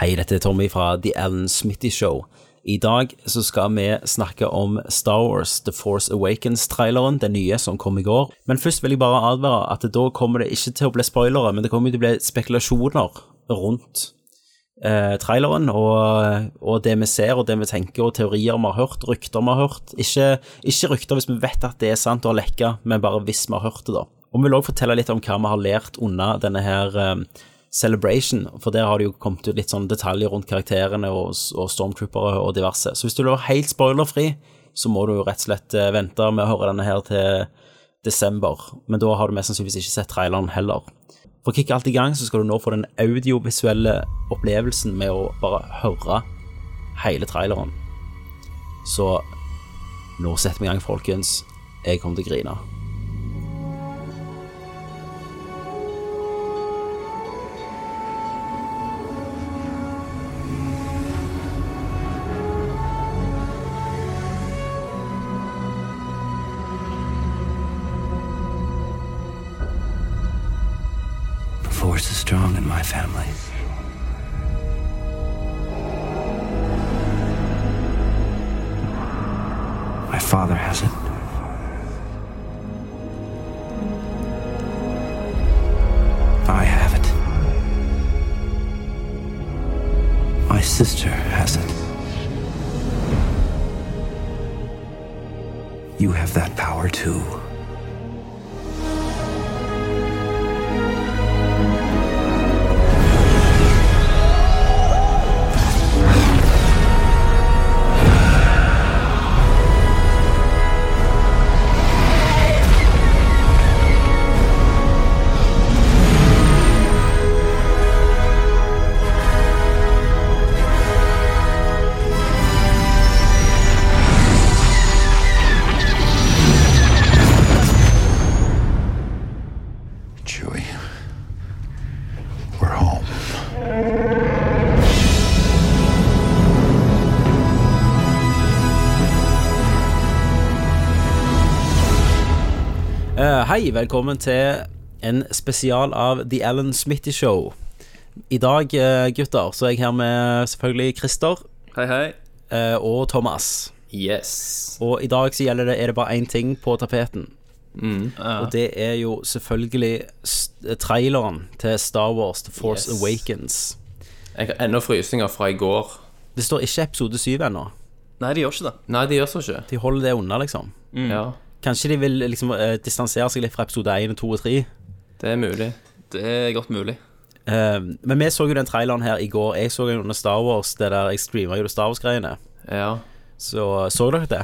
Hei, dette er Tommy fra The Alan Smitty Show. I dag så skal vi snakke om Star Wars The Force Awakens-traileren, den nye som kom i går. Men først vil jeg bare advare at da kommer det ikke til å bli spoilere, men det kommer til å bli spekulasjoner rundt eh, traileren og, og det vi ser og det vi tenker og teorier vi har hørt, rykter vi har hørt. Ikke, ikke rykter hvis vi vet at det er sant og har lekka, men bare hvis vi har hørt det, da. Og vi vil òg fortelle litt om hva vi har lært unna denne her eh, Celebration, for der har det jo kommet ut litt sånn detaljer rundt karakterene og, og stormtroopere og diverse. Så hvis du vil være helt spoilerfri, så må du jo rett og slett eh, vente med å høre denne her til desember. Men da har du mest sannsynligvis ikke sett traileren heller. For å kicke alt i gang, så skal du nå få den audiovisuelle opplevelsen med å bare høre hele traileren. Så nå setter vi i gang, folkens. Jeg kommer til å grine. Family. My father has it. I have it. My sister has it. You have that power too. Hei, velkommen til en spesial av The Alan Smitty Show. I dag, eh, gutter, så er jeg her med selvfølgelig Christer Hei, hei. eh, og Thomas. Yes. Og i dag så gjelder det, er det bare én ting på tapeten. Ja. Og det er jo selvfølgelig traileren til Star Wars The Force Yes. Awakens. Jeg har ennå frysninger fra i går. Det står ikke episode 7 ennå. Nei, de gjør ikke det. Nei, de gjør så ikke. De holder det unna, liksom. Ja, Kanskje de vil liksom uh, distansere seg litt fra episode 1, 2 og 3. det er mulig. Det er godt mulig. Uh, men vi så jo den traileren her i går. Jeg så den under Star Wars, det der jeg streama jo det Star Wars-greiene. Ja. Så så dere det?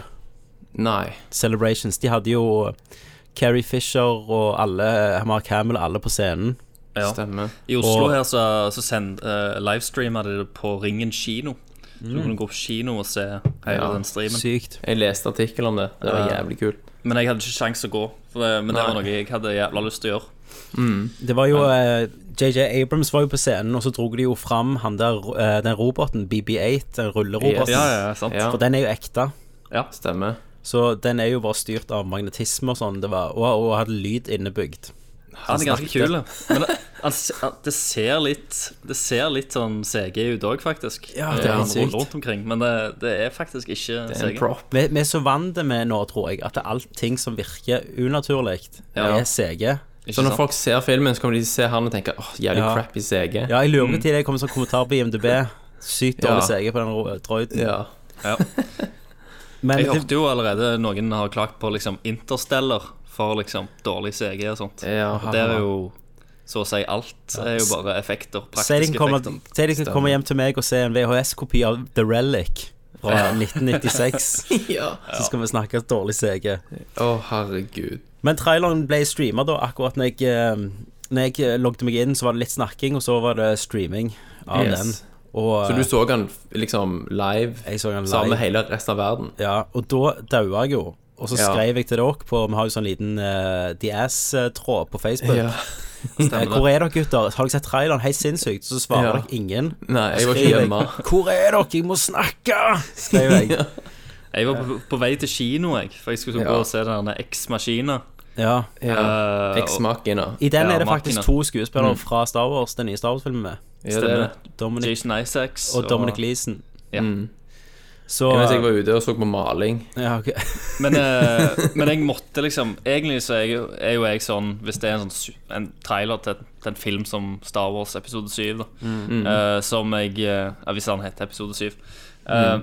Nei. Celebrations. De hadde jo Carrie Fisher og alle Mark Hamill, alle på scenen. Ja. Stemmer. I Oslo Og- her så, så send, uh, livestreama de det på Ringen kino. Så du kunne gå på kino og se hele Ja. den streamen. Sykt. Jeg leste artikkel om det. Det var Ja. jævlig kult. Men jeg hadde ikke sjans å gå, for det, men det var noe jeg hadde jævla lyst til å gjøre. Det var jo JJ JJ Abrams var jo på scenen, og så dro de jo fram han der, uh, den roboten, BB8, den rulleroboten. Ja, ja, sant. Ja, For den er jo ekte. stemmer. Så den er jo bare styrt av magnetisme og sånn. Og, og hadde lyd innebygd. Han er ganske kul. Men det, han, det ser litt Det ser litt sånn CG ut òg, faktisk. Ja, Eh, det er han sykt. rundt omkring. Men det, det er faktisk ikke Det er en CG. prop. Vi, vi er så vant med nå, tror jeg, at det er allting som virker unaturlig, Ja. er CG. Ikke Så når sant? folk ser filmen, så kommer de til å se han og tenke åh, jævlig Ja. crappy CG. Ja, jeg lurer på til det kommer som kommentar på IMDb. Sykt dårlig Ja. CG på den ro- droiden. Ja. Ja. Men Jeg hørte jo allerede noen har klagt på liksom Interstellar for liksom dårlig CG og sånt. Ja. Og der er jo så å si alt er jo bare effekter. Praktiske kan Kommer, effekter. si de kan komme hjem til meg og se en VHS-kopi av The Relic fra 1996. ja. Så skal vi snakke dårlig CG. Å, herregud. Men traileren ble streama da akkurat når jeg eh, Når jeg eh, logget meg inn, så var det litt snakking, og så var det streaming av Yes. den. Og Så du så han liksom live jeg så den sammen med hele resten av verden? Ja, og da daua jeg jo. Og så Ja. skrev jeg til dere på Vi har jo sånn liten uh, The Ass-tråd på Facebook. Ja. Eh, Hvor er dere, gutter? Har dere sett traileren? Helt sinnssykt. Så svarer Ja. dere ingen. Nei, jeg var ikke jeg, hjemme. Hvor er dere? Jeg må snakke! Skrev jeg. Jeg var på, på vei til kino, jeg. For jeg skulle Ja. gå og se denne X-maskina. Ja. Uh, Eks-makina. I den Ja, er det faktisk ja. to skuespillere fra Star Wars, den nye Star Wars-filmen med. Ja, det er det. Dominic, Jason Isaacs og Dominic Leeson. Ja. Så Mens jeg var ute og så på maling. ja, okay. Men, eh, men jeg måtte liksom Egentlig så er, jeg, jo- er jo jeg sånn Hvis det er en, sånn, en trailer til, til en film som Star Wars episode 7 da, eh, Som jeg eh, Hvis han heter episode 7 mm.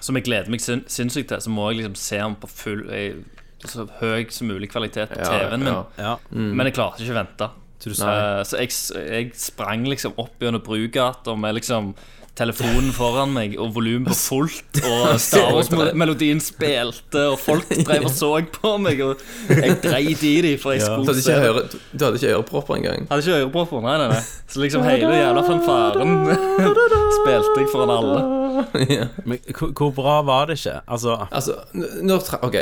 Som jeg gleder meg sin, sinnssykt til Så må jeg liksom se den på full jeg, Så høy som mulig kvalitet på Ja, TV-en min ja. ja. Men jeg klarte ikke å vente Så Eh, Så jeg, jeg sprang liksom opp gjennom Brugata Med liksom telefonen foran meg Og volumen på fullt Og Star Wars-melodien spilte Og folk drev og så på meg Og jeg dreit i dem For jeg Ja. Du skulle se ikke, det. øre, du hadde ikke ørepropper engang. Hadde ikke ørepropper, nei, nei, nei Så liksom hele jævla fanfaren Spilte jeg foran alle Men hvor, bra var det ikke? Altså, Altså, når, tra ok,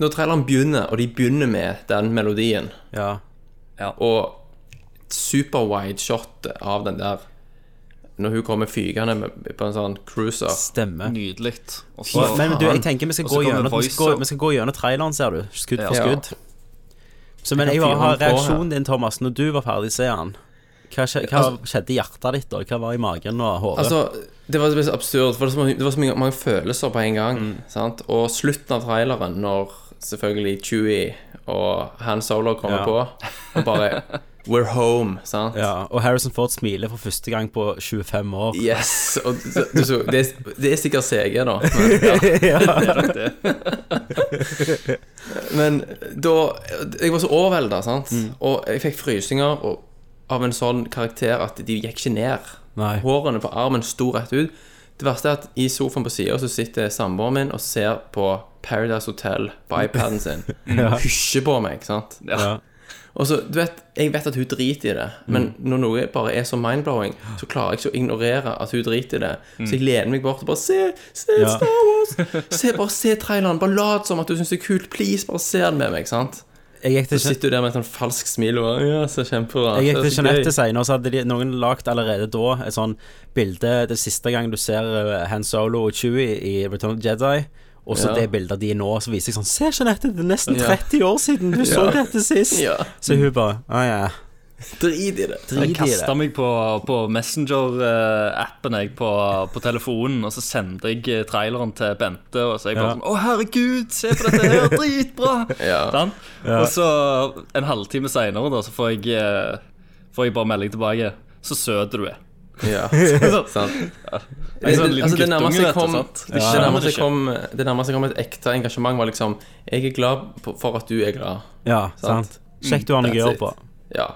når traileren begynner, og de begynner med den melodien, ja. og super-wide shot av den der Når hun kommer fygende med- på en sånn cruiser Stemmer. Nydelig Og så Og, men du, jeg tenker vi skal, Og så gå kommer gjennom, vi, skal vi skal gå gjennom traileren, ser du. Skudd for Ja. skudd. Så men Jeg har vil fyre ha den på her. reaksjonen din, Thomas, når du var ferdig se han. Hva, skje, hva skjedde i hjertet ditt, da? Hva var i magen og hodet? Altså, det var så absurd, for det var så det var så mange, mange følelser på en gang. Mm. Sant? Og slutten av traileren, når selvfølgelig Chewie og Han Solo kommer Ja. på, og bare We're home, sant? ja, og Harrison Ford smiler for første gang på 25 år. Yes. Og du, du, så, det, er, det er sikkert CG, da. Men, men da Jeg var så overvelda, sant. Mm. Og jeg fikk frysninger og, av en sånn karakter at de gikk ikke ned. Nei. Hårene på armen sto rett ut. Det verste er at i sofaen på sida så sitter samboeren min og ser på Paradise Hotel på iPaden sin. ja. hysjer på meg, ikke sant. Ja. Og så, du vet, Jeg vet at hun driter i det, men når noe bare er så mind-blowing, så klarer jeg ikke å ignorere at hun driter i det. Så jeg lener meg bort og bare Se, se Ja. Star Wars! Se, bare se traileren. Bare lat som at du syns det er kult. Please, bare se den med meg. sant? Jeg gikk Så sitter du der med et sånn falskt smil og Ja, så kjempebra. jeg gikk til så gøy. Jeanette senere, så hadde de, noen lagt allerede da et sånn bilde Det siste gang du ser eh, Han Solo og Chewie i Return of the Jedi. Og så Ja. det bildet de er nå, så viser jeg sånn Se, Jeanette, det er nesten Ja. 30 år siden du så dette sist. Ja. Så hun bare Å ja. Drit i det. Jeg kasta meg på, på Messenger-appen jeg på, på telefonen, og så sendte jeg eh, traileren til Bente, og så er jeg bare Ja. sånn Å, herregud, se på dette her, dritbra! Ja. Sånn? Og så en halvtime seinere, da, så får jeg, eh, får jeg bare melding tilbake. Så søt du er. Ja. Sant. Liten Altså, det nærmeste jeg kom, det, Det nærmeste jeg kom Det nærmeste jeg kom et ekte engasjement, var liksom Jeg er glad for at du er glad. Ja, Sant. Kjekt du har noe å gjøre på. Ja.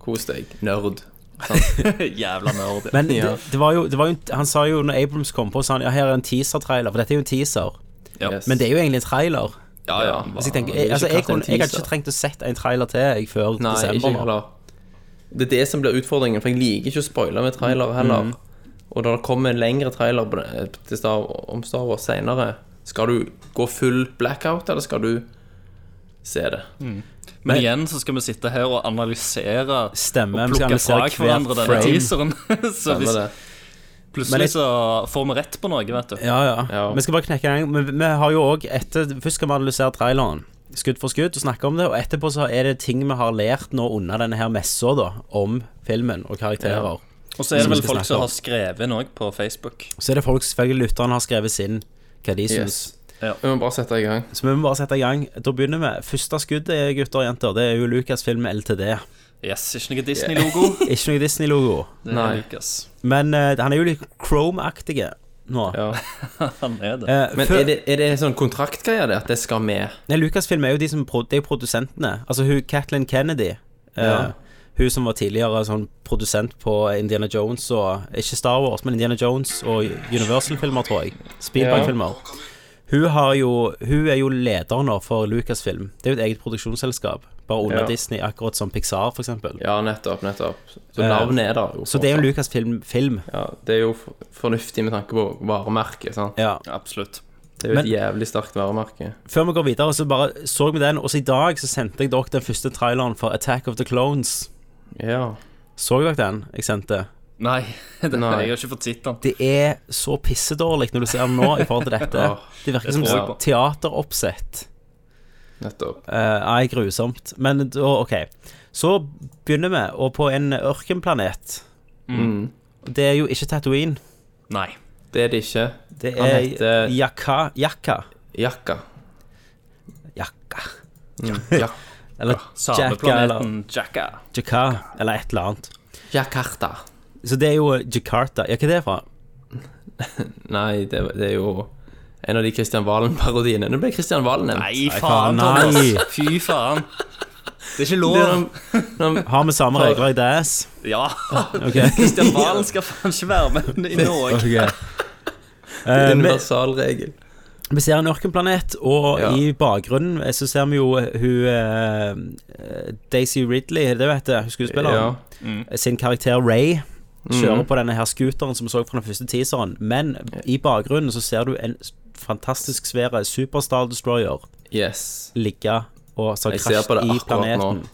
Kos deg. Nerd. Jævla nerd. Men det, det var jo, det var jo Han sa jo når Abrams kom på, sa han ja, her er en teaser-trailer. For dette er jo en teaser. Ja. Yes. Men det er jo egentlig en trailer. Ja, ja. Hvis jeg, tenker, er jeg, altså, jeg, kunne, jeg hadde ikke trengt å sette en trailer til jeg før Nei, desember. Ikke heller. Det er det som blir utfordringen, for jeg liker ikke å spoile med trailere heller. Mm. Og når det kommer en lengre trailer på det, til Star, om Star Wars senere, skal du gå full blackout, eller skal du se det? Men igjen så skal vi sitte her og analysere Stemme, og plukke fra hverandre denne frame. teaseren. så hvis? Men plutselig jeg- så får vi rett på noe, vet du. Ja, ja. Ja. Vi skal bare knekke en gang. Men vi har jo òg etter Først skal vi analysere traileren. Skudd for skudd og snakke om det. Og etterpå så er det ting vi har lært nå under denne her messa da om filmen og karakterer. Og så er det vel folk som har skrevet noe på Facebook. Så er det folk, selvfølgelig lytterne har skrevet sin hva de syns. Yes. Vi må bare sette i gang. Så vi må bare sette i gang. Da begynner vi. Første skuddet, gutter og jenter, det er jo Lucasfilm LTD. Yes, ikke noe Disney-logo. Ikke noe Disney-logo. Nei. Lucas. Men uh, han er jo litt Chrome-aktig nå. Ja. Han er det. Eh, Men før- er det, er det sånn kontraktgreie, det, at det skal med? Nei, Lucasfilm er jo de som pro Det er jo produsentene. Altså hun Kathleen Kennedy. eh, Ja. Hun som var tidligere sånn produsent på Indiana Jones og Ikke Star Wars, men Indiana Jones og Universal-filmer, tror jeg. Spielberg-filmer. Hun, har jo, hun er jo leder nå for Lucasfilm. Det er jo et eget produksjonsselskap. Bare under Ja. Disney, akkurat som Pixar, eksempel. Ja, nettopp, nettopp. Så Eh, navnet er der jo. Så det er jo Lucasfilm-film. Ja, det er jo fornuftig med tanke på varemerket, sant? Ja. Absolutt. Det er jo Men- et jævlig sterkt varemerke. Før vi går videre, så bare så vi den. Og så i dag så sendte jeg dere den første traileren for Attack of the Clones. Ja. Så dere den jeg sendte? Nei, det, Nei. jeg har ikke fått sett den. Det er så pissedårlig når du ser den nå i forhold til dette. Det virker som teateroppsett. Nettopp. Eh, Nei, grusomt. Men da, OK. Så begynner vi, og på en ørkenplanet. Mm. Det er jo ikke Tatooine. Nei. Det er det ikke. Det Han er heter- Jakka. Jakka. Jakka. Jakka. Mm. Ja. Eller Jacka, eller Sameplaneten Jacka. Jakka, eller et eller annet. Jakarta. Så det er jo Jakarta. Ja, hva er det fra? Nei, det, det er jo en av de Christian Valen-parodiene. Nå ble Christian Valen nevnt. Nei, faen. Thomas. Fy faen. Det er ikke lov. er noen, når- Har vi samme regler i DAS? Ja. Okay. Christian Valen skal faen ikke være med i Norge. Det er en universal Universalregel. vi ser en ørkenplanet, og Ja. i bakgrunnen eh, så ser vi jo hun eh, Daisy Ridley, det vet heter, skuespilleren? Ja. Sin karakter Ray kjører mm. på denne her scooteren som vi så fra den første teaseren. Men i bakgrunnen så ser du en fantastisk svær Superstar Destroyer Yes. ligge og så krasje krasj i planeten.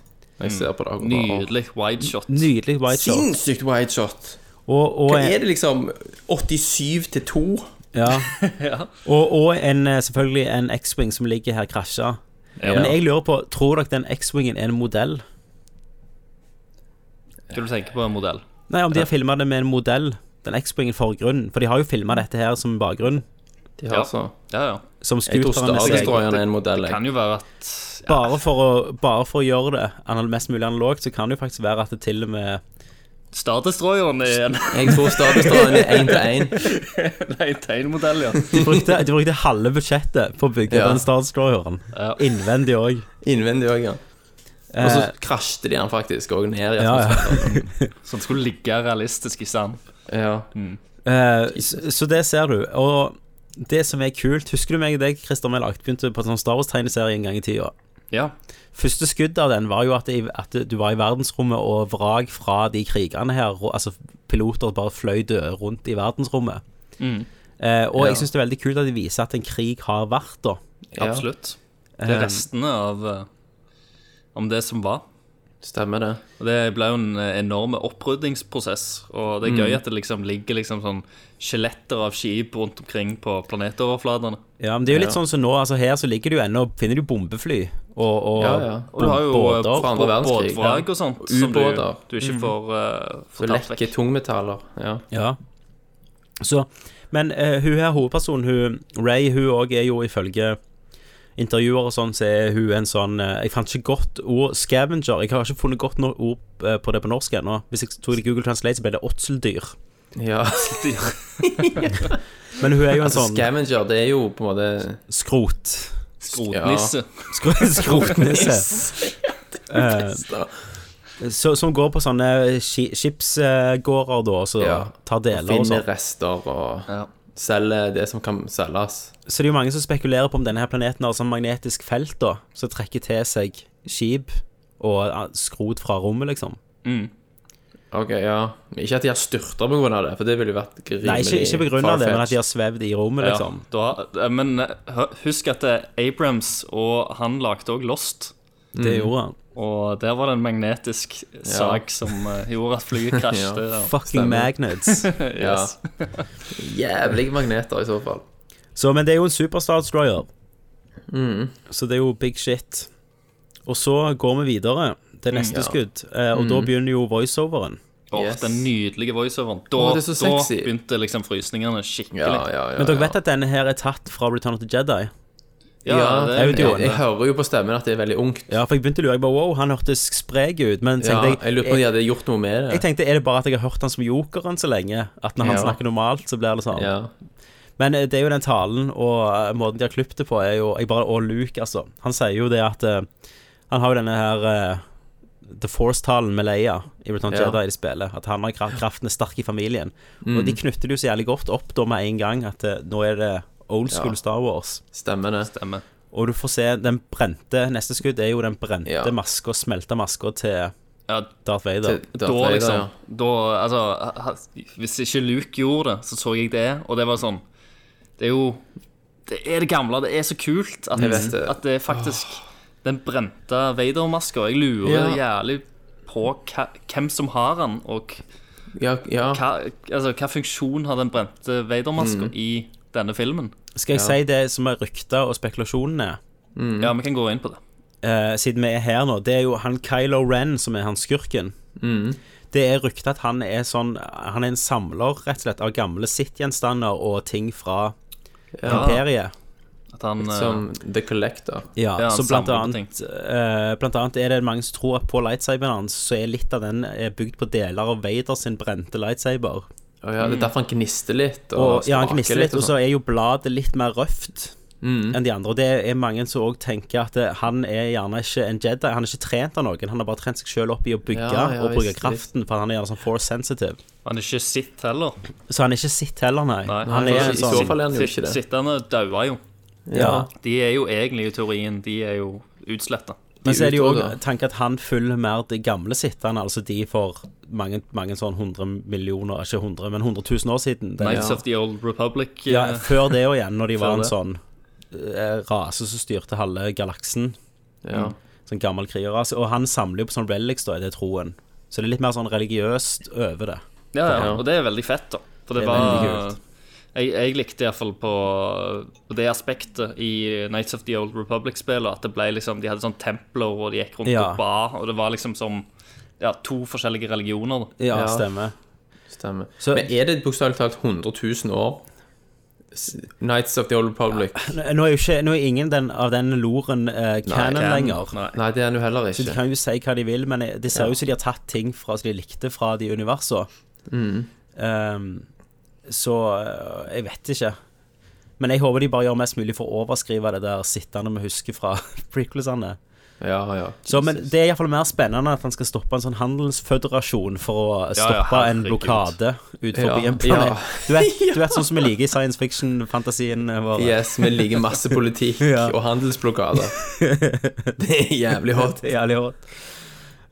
Jeg ser på det akkurat nå. Nydelig wideshot. Nydelig white shot. Sinnssykt wide shot. Og, og, Hva er det liksom 87 til 2? Ja. og, og en, eh, selvfølgelig en X-Wing som ligger her krasja. Ja. Men jeg lurer på, tror dere den X-Wingen er en modell? Skal du tenke på en modell? Nei, om de har filma det med en modell, den X-Wingen forgrunn. For de har jo filma dette her som bakgrunn. De har Ja. så Ja, ja. Som scooteren med seg. Det, en modell. Det kan jo være at Bare for, å, bare for å gjøre det mest mulig analogt, så kan det jo faktisk være at det til og med Star Destroyeren er en Jeg tror Star Destroyeren er én til én. Nei, tegnmodell, ja. De brukte, de brukte halve budsjettet på å bygge Ja. den Star Destroyeren. Ja. Innvendig òg. Innvendig òg, ja. Og så krasjte de den faktisk òg ned. i ja, ja. Så den skulle ligge realistisk i stand. ja. Eh, så, så det ser du. Og det som er kult Husker du meg og deg, Christer Melagt, begynte på en sånn Star Wars-tegneserie en gang i tida? Ja. Første skudd av den var jo at, det, at du var i verdensrommet og vrak fra de krigene her, altså piloter bare fløy døde rundt i verdensrommet. Mm. Eh, og Ja. jeg syns det er veldig kult at de viser at en krig har vært, da. ja. Absolutt. Det er Eh, restene av eh, Om det som var. Stemmer det. Og det ble jo en eh, enorm oppryddingsprosess. Og det er gøy at det liksom ligger liksom sånn skjeletter av skip rundt omkring på planetoverflatene. Ja, men det er jo litt Ja. sånn som nå, altså her så ligger du ennå Finner du bombefly og, og, Ja, ja. Og du har jo eh, båter. fra andre verdenskrig, båtvrak og sånt som du, du ikke får, uh, Så lekker tungmetaller. Ja. Ja. Så Men uh, hun her hovedpersonen, hun Ray, hun òg er jo ifølge intervjuer og sånn, så er hun en sånn eh, Jeg fant ikke godt ord Scavenger. Jeg har ikke funnet godt nok ord eh, på det på norsk ennå. Hvis jeg tok det i Google Translate, så ble det åtseldyr. ja. Men hun er jo en Altså, sånn scavenger, det er jo på en måte skrot... Skrotnisse. skro- Skrotnisse. Eh, så, som går på sånne skipsgårder, da, og så Ja. tar deler og Finner sånn. rester og Ja. Selger det som kan selges. Så det er jo mange som spekulerer på om denne her planeten har sånn magnetisk felt da, som trekker til seg skip og skrot fra rommet, liksom. Mm. Ok, ja. Men Ikke at de har styrta av det, for det ville jo vært rimelig Nei, ikke, ikke av det, men at de har svevd i rommet, Ja, liksom. da, eh, men eh, husk at eh, Abrams og han lagde òg Lost. Det gjorde han. Og der var det en magnetisk sak som uh, gjorde at flyet krasjet. ja. Fucking magnets. Ja. Jævlige magneter, i så fall. Så, men det er jo en Superstar Destroyer. Mm. Så det er jo big shit. Og så går vi videre til neste ja. skudd, uh, og da begynner jo voiceoveren. Åh, Yes. Den nydelige voiceoveren. Da, så da begynte liksom frysningene skikkelig. Ja, ja, ja. Men dere ja. vet at denne her er tatt fra Return of the Jedi? Ja, det det. jeg, jeg hører jo på stemmen at det er veldig ungt. Ja, for jeg begynte å lure. Jeg bare, wow, han hørtes sprek ut. Men Ja, jeg, jeg lurer på om de hadde gjort noe med det. Jeg tenkte, er det bare at jeg har hørt han som jokeren så lenge? At når han Ja. snakker normalt, så blir det sånn. Ja. Men eh, det er jo den talen og eh, måten de har klippet det på, er jo jeg bare, Og Luke, altså. Han sier jo det at uh, Han har jo denne her uh, The Force-talen med Leia i Return Ja. Jedi i spiller. At han har kra- kraften er sterk i familien. Mm. Og de knytter det jo så jævlig godt opp da med en gang at nå er det old school Ja. Star Wars. Stemmer det. Stemmer. Og du får se den brente Neste skudd er jo den brente Ja. maska, smelta maska til Ja, Darth Vader. Til da Vader, liksom ja. Da, altså Hvis ikke Luke gjorde det, så så jeg det, og det var sånn Det er jo Det er det gamle. Det er så kult at, det. at det er faktisk Den brente Vader-maska. Jeg lurer jævlig på hvem som har den, og Ja, ja. hva, altså, hva funksjon har den brente Vader-maska Mm. i denne filmen. Skal jeg Ja. si det som er rykter og spekulasjonene? Ja, vi kan gå inn på det. Uh, siden vi er her nå, det er jo han Kylo Ren som er han skurken. Det er ryktet at han er sånn Han er en samler, rett og slett, av gamle sittgjenstander og ting fra imperiet. At han eh, Som The Collector. Ja, Ja, så blant annet, uh, blant annet er det mange som tror at på lightsaberen hans så er litt av den er bygd på deler av Vader sin brente lightsaber. Å ja, det er derfor han gnister litt. Og, Og, ja, han gnister litt, og så sånn. er jo bladet litt mer røft Mm. enn de andre. Og det er mange som òg tenker at eh, han er gjerne ikke en Jedi. Han er ikke trent av noen, han har bare trent seg sjøl opp i å bygge Ja, ja, og bruke kraften, for han er gjerne sånn force sensitive. Han er ikke sitt heller. Så han er ikke sitt heller, nei. Nei, han er i en så sånn fall er han jo ikke det. Sittende daua jo. Ja. De er jo egentlig i teorien De er jo utsletta. Men så er det jo òg tanken at han følger mer det gamle sittende, altså de for mange, mange sånn 100 millioner, ikke 100, men 100 000 år siden. Nights Knights of the Old Republic. ja, eh, før det og igjen, når de var en det. sånn eh, rase som styrte halve galaksen. Ja. Sånn gammel krigerrase. Og han samler jo på sånn relics, da, i det troen. Så det er litt mer sånn religiøst over det. ja, ja, Ja. og det er veldig fett, da. For det, Det er var Jeg, jeg likte iallfall på, på det aspektet i Knights of the Old Republic-spillet at det ble liksom De hadde sånn templer, og de gikk rundt Ja. og ba, og det var liksom som ja, to forskjellige religioner. Ja, Ja. stemmer. Stemmer. Så- Men er det bokstavelig talt 100 000 år? Nights Knights of the Old Republic? Nå er jo ikke, nå er ingen den, av den loren uh, canon Can- lenger. Nei. Nei, det er den jo heller Så de kan jo si hva de vil, men det ser ut som de har tatt ting fra som de likte fra de universene. Ehm, så eh, jeg vet ikke. Men jeg håper de bare gjør mest mulig for å overskrive det der sittende vi husker fra prequelsene. Ja, ja. Så, men det er iallfall mer spennende at han skal stoppe en sånn handelsføderasjon for å ja, stoppe en blokade ut forbi Ja, en planet. ja. Du, vet, du vet sånn som vi liker i science fiction-fantasien vår. Yes, vi liker masse politikk Ja. og handelsblokader. Det er jævlig hot. Jævlig hot.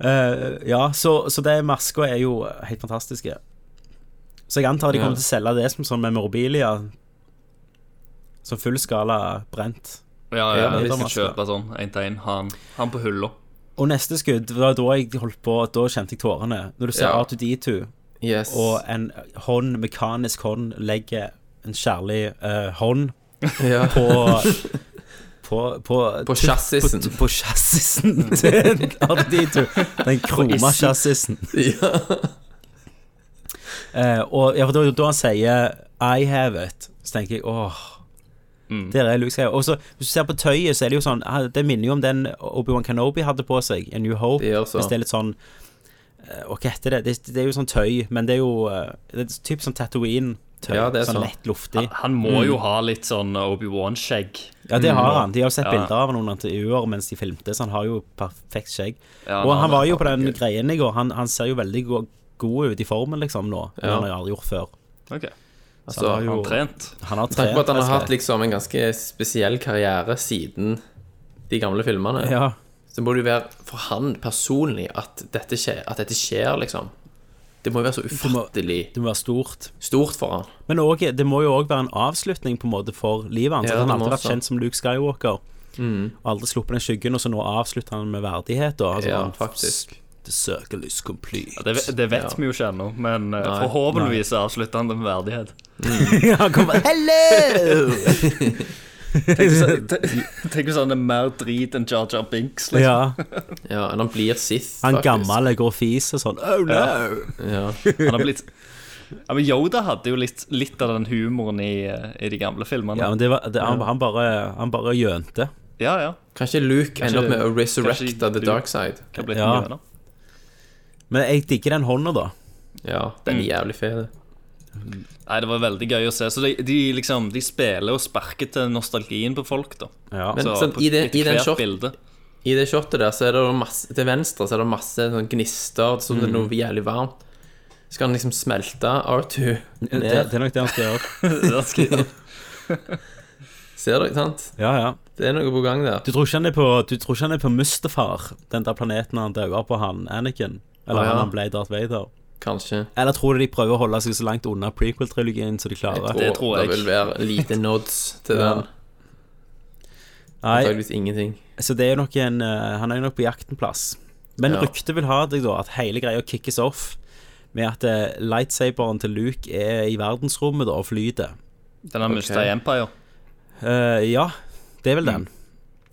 Uh, ja, så, så det maska er jo helt fantastiske. Så jeg antar de kommer Ja. til å selge det som sånn memorabilia. Som fullskala brent. Ja, ja, Ja, vi skal visst. kjøpe sånn én til én. Han, han på hylla. Og neste skudd, det var da jeg holdt på Da kjente jeg tårene. Når du ser Ja. R2D2, Yes. og en hånd, mekanisk hånd, legger en kjærlig uh, hånd ja. på På, på, På chassisen. På, på chassisen til R2D2. Den kroma chassisen. ja. Eh, og ja, for da, da han sier 'I have it', så tenker jeg åh Mm. Der er Luke Skywalker. Og så Hvis du ser på tøyet, så er det jo sånn ah, Det minner jo om den Obi-Wan Kenobi hadde på seg, A New Hope. Det. Hvis det er litt sånn eh, hva heter det? det? Det er jo sånn tøy, men det er jo eh, Det er typ sånn Tatooine-tøy. Ja, det er sånn lett luftig. Han må jo ha litt sånn Obi-Wan-skjegg. Ja, det har han. De har jo sett Ja. bilder av noen intervjuer mens de filmte, så han har jo perfekt skjegg. Ja, og han han var jo på den greien i går. Han, han ser jo veldig god ut i formen, liksom, nå. enn Ja. har aldri gjort før. Okay. Altså, han har Altså, jo Han trent. Han har Tenk på at han har hatt liksom en ganske spesiell karriere siden de gamle filmene. Ja. Så må det jo være for han personlig at dette skjer, at dette skjer liksom. Det må jo være så ufattelig Det må være stort. stort for han. Men også, det må jo òg være en avslutning på en måte for livet hans. Ja, han har alltid vært kjent som Luke Skywalker. Og aldri sluppet den skyggen, og så nå avslutter han med verdighet. Da. Altså, Ja, han- faktisk. The circle is complete. Ja, det, det vet vi jo ikke ennå, men eh, Nei. forhåpentligvis avslutter han det med verdighet. han kommer Hello! Tenk så- Tenk hvis han er mer drit enn Jar Jar Binks. Liksom. ja, Ja, han blir Sith, han gamle går og fiser sånn Oh no! Ja. Han har blitt ja, men Yoda hadde jo litt, litt av den humoren i, eh, i de gamle filmene. Ja, men det var, det, han, han bare Han bare gjønte. ja. ja. Kanskje Luke ender opp med å resurrecte the dark side. Kan bli det Ja. Det? Men jeg digger den hånda, da. Ja, den er jævlig fet. Nei, det var veldig gøy å se. Så de, de liksom De spiller og sparker til nostalgien på folk, da. Ja. Men Så sånn, på i, det, i, shot, bilde. I det shotet der så er det masse Til venstre så er det masse sånn gnister som det er Mm. noe jævlig varmt. Skal han liksom smelte R2 det, ned? det er nok det han skal gjøre. Det Ser du, sant? Ja, ja. Det er noe på gang der. Du tror ikke han er på, du tror ikke han er på Mustafar, den der planeten han dauer på, han Anakin? Eller oh, ja. han ble Darth Vader? Kanskje. Eller tror du de prøver å holde seg så langt unna prequel-trilogien som de klarer? Det tror jeg. Det vil være lite nods til Ja. den. Antakeligvis ingenting. så det er jo nok en eh, Han er jo nok på jakt en plass. Men Ja. ryktet vil ha deg, da, at hele greia kickes off med at eh, lightsaberen til Luke er i verdensrommet da og flyter. Den har mista okay. i Empire. Uh, ja, det er vel den.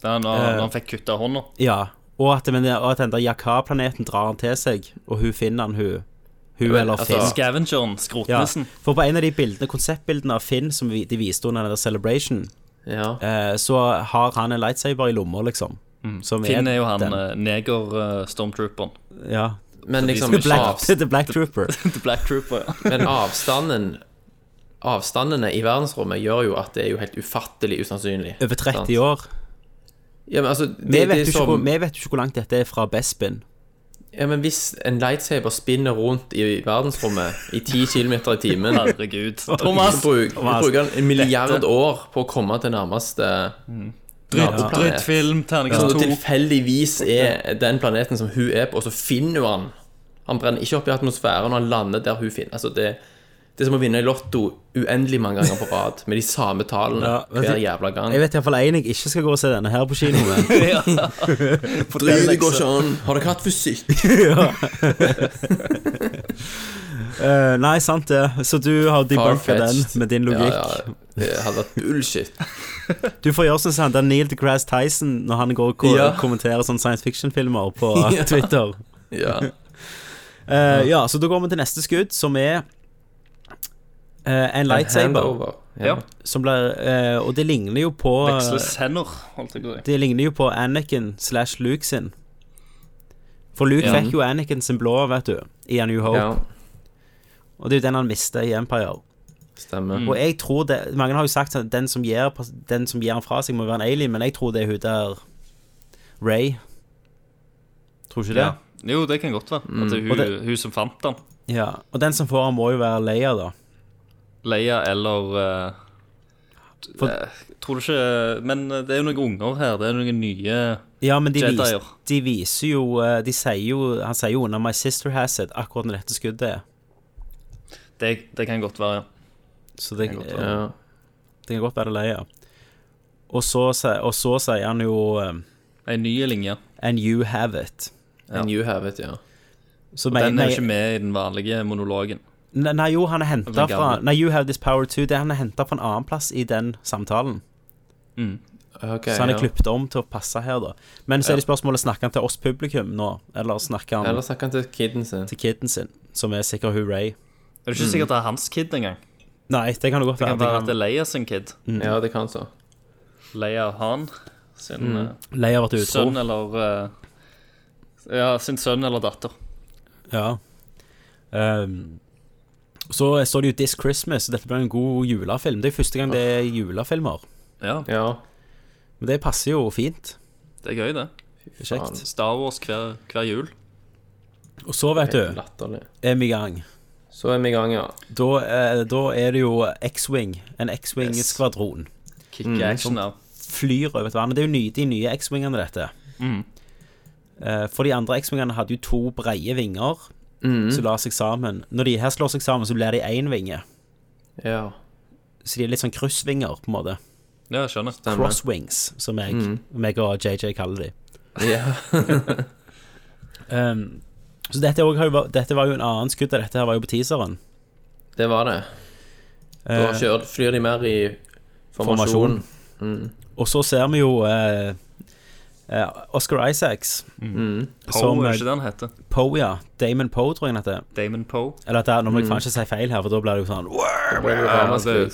Da, når, uh, han fikk kutta hånda. Ja, og at, men, og at den der Jakar-planeten drar han til seg, og hun finner han, hun. Hun men, eller altså- Finn. Scavengeren, Ja, for på en av de bildene, konseptbildene av Finn som vi, de viste under den der Celebration, Ja. eh, så har han en lightsaber i lomma, liksom. Som Finn er jo han eh, neger-stormtrooperen. Ja. Men liksom The Black, The Black Trooper. The Black Trooper, ja. Men avstanden Avstandene i verdensrommet gjør jo at det er jo helt ufattelig usannsynlig. Over 30 Sant? år. Ja, men altså, det, Vi vet, det er som, hvor, vi vet jo ikke hvor langt dette er fra Bespin. ja, men Hvis en lightsaber spinner rundt i verdensrommet i 10 km i timen Herregud. Thomas! Thomas. bruker han en milliard år på å komme til nærmeste mm. Drittfilm, Som terningkast da to. tilfeldigvis er den planeten som hun er på, og så finner hun han. Han brenner ikke opp i atmosfæren når han lander der hun finner. Altså, det, det er som å vinne i Lotto uendelig mange ganger på rad, med de samme tallene Ja, hver jævla gang. Jeg vet iallfall én jeg ikke skal gå og se denne her på kino med. Driv, det går ikke an. Har dere hatt fysikk? uh, nei, sant det. Så du har debunka den med din logikk. ja, det hadde vært bullshit. Du får gjøre sånn som Neil deGrasse Tyson når han går og Ja. kommenterer sånne science fiction-filmer på Twitter. Ja. Uh, ja, så da går vi til neste skudd, som er en lightsaber. Ja. Som blir eh, Og det ligner jo på Veksles hender, holdt jeg på å si. Det ligner jo på Anakin slash Luke sin. For Luke Ja. fikk jo Anakin sin blå, vet du, i A New Hope. ja, Og det er jo den han mista i Empire. stemmer. Og jeg tror det Mange har jo sagt at den som gir, den som gir han fra seg, må være en alien, men jeg tror det er hun der Ray. Tror ikke det? Ja. Jo, det kan godt være. At det er hun, det- hun som fant den. Ja. Og den som får han, må jo være Leia, da. Leia eller uh, For- eh, Tror du ikke Men det er jo noen unger her. Det er noen nye Ja, men de, vis, Jedier. de viser jo eh, De sier jo Han sier jo under 'My sister has it', akkurat når dette skuddet er. Det, det kan godt være, ja. Så det, kan godt ja, Ja. det kan godt være Leia. Og så, og så sier han jo um, En ny linje. 'And you have it'. And you have it, ja. Så Den er jo ikke med i den vanlige monologen. Nei, jo, han er henta fra. Nei, You Have This Power Too. Det han er henta fra en annen plass i den samtalen. Ok, så han er ja. klippet om til å passe her, da. Men så er det spørsmålet snakker han til oss publikum nå, eller snakker han Eller snakker han til kiden sin. til kiden sin, som er sikkert hun Ray? Er det ikke sikkert det er hans kid engang? Nei, det kan det godt være. Det kan være at Det er Leia sin kid. Ja, det kan så. Leia Han sin mm. kan Leia vært utro. sønn eller eh, Ja, sin sønn eller datter. Ja. Ehm, så står det jo 'This Christmas', dette blir en god julefilm. Det er første gang det er julefilmer. Ja, Ja. Men det passer jo fint. det er gøy, det. Kjekt. Star Wars hver, hver jul. Og så, vet du, er vi i gang. Så er vi i gang, ja. Da, eh, da er det jo X-Wing. En X-Wing-skvadron. Kick action der. Flyr over et vann. Det er jo ny, de nye X-Wingene, dette. Eh, For de andre X-Wingene hadde jo to breie vinger som la seg sammen. Når de her slår seg sammen, så blir de én vinge. Ja. Så de er litt sånn kryssvinger, på en måte. Ja, jeg skjønner. Stemmer. Crosswings, som jeg, meg og JJ kaller de. ja. Um, så dette, også jo, dette var jo en annen skudd av dette her var jo på teaseren. Det var det. Da Eh, kjører, flyr de mer i formasjon. og så ser vi jo eh, eh, Oscar Isaacs Poe, som er eh, ikke det han heter? Poe, ja. Damon Poe, tror jeg han heter. Damon Poe. Eller at det er, nå må jeg faen ikke si feil her, for da blir det jo sånn Det jo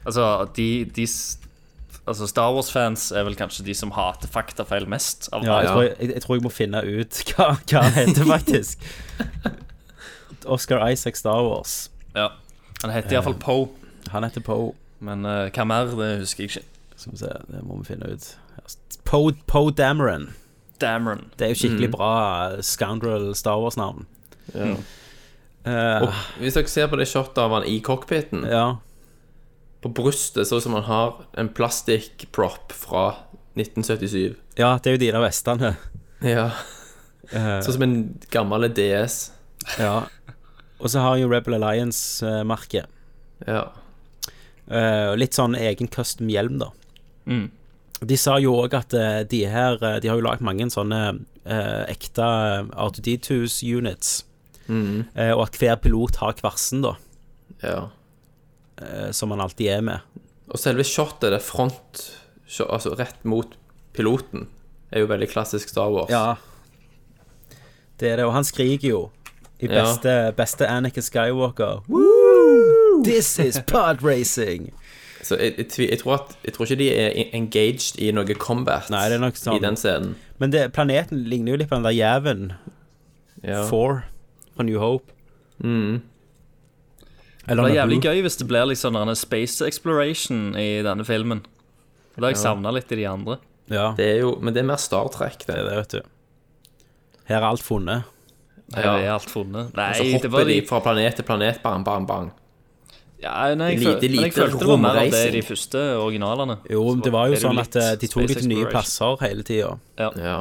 Altså, de, de Altså, Star Wars-fans er vel kanskje de som hater faktafeil mest av Ja, jeg, tror jeg, jeg, jeg tror jeg må finne ut hva, hva han heter, faktisk. Oscar Isaac Star Wars. Ja. Han heter iallfall Poe, Han heter Poe. men uh, hva mer, det husker jeg ikke. Skal vi se, det må vi finne ut. Poe po Dameron. Dameron. Det er jo skikkelig bra eh, scoundrel Star Wars-navn. Ja. Uh, Og hvis dere ser på det shotet av han i cockpiten, ja. på brystet så ut som han har en plastikkprop fra 1977. ja, det er jo de der vestene. Ja. Uh, Sånn som en gammel DS. ja. Og så har han jo Rebel Alliance-merket. Ja. Uh, litt sånn egen custom hjelm, da. Mm. De sa jo òg at eh, de her eh, De har jo lagd mange sånne eh, ekte R2D2s units. Eh, og at hver pilot har kvarsen, da. ja. eh, som han alltid er med. Og selve shotet, det front Altså rett mot piloten er jo veldig klassisk Star Wars. Ja. Det er det, og han skriker jo i Ja. beste, beste Anakin Skywalker. Woo! This is pod racing! Så jeg, jeg, jeg, tror at, jeg tror ikke de er engaged i noe combat Nei, det er nok sånn. i den scenen. Men det, planeten ligner jo litt på den der jæven Ja. 4 fra New Hope. Mm. Eller Det er jævlig gøy hvis det blir litt sånn en space exploration i denne filmen. Det har jeg savna litt i de andre. Ja, det er jo, men det er mer Star Trek, det. det, vet du. Her er alt funnet. Her Ja. er alt funnet. Nei, Og så det hopper var de de fra planet til planet, bang, bang, bang. Ja, nei, jeg, lite- men jeg følte det var mer av det i de første originalene. Jo, men det var jo sånn at eh, de tok til nye plasser hele tida. Ja.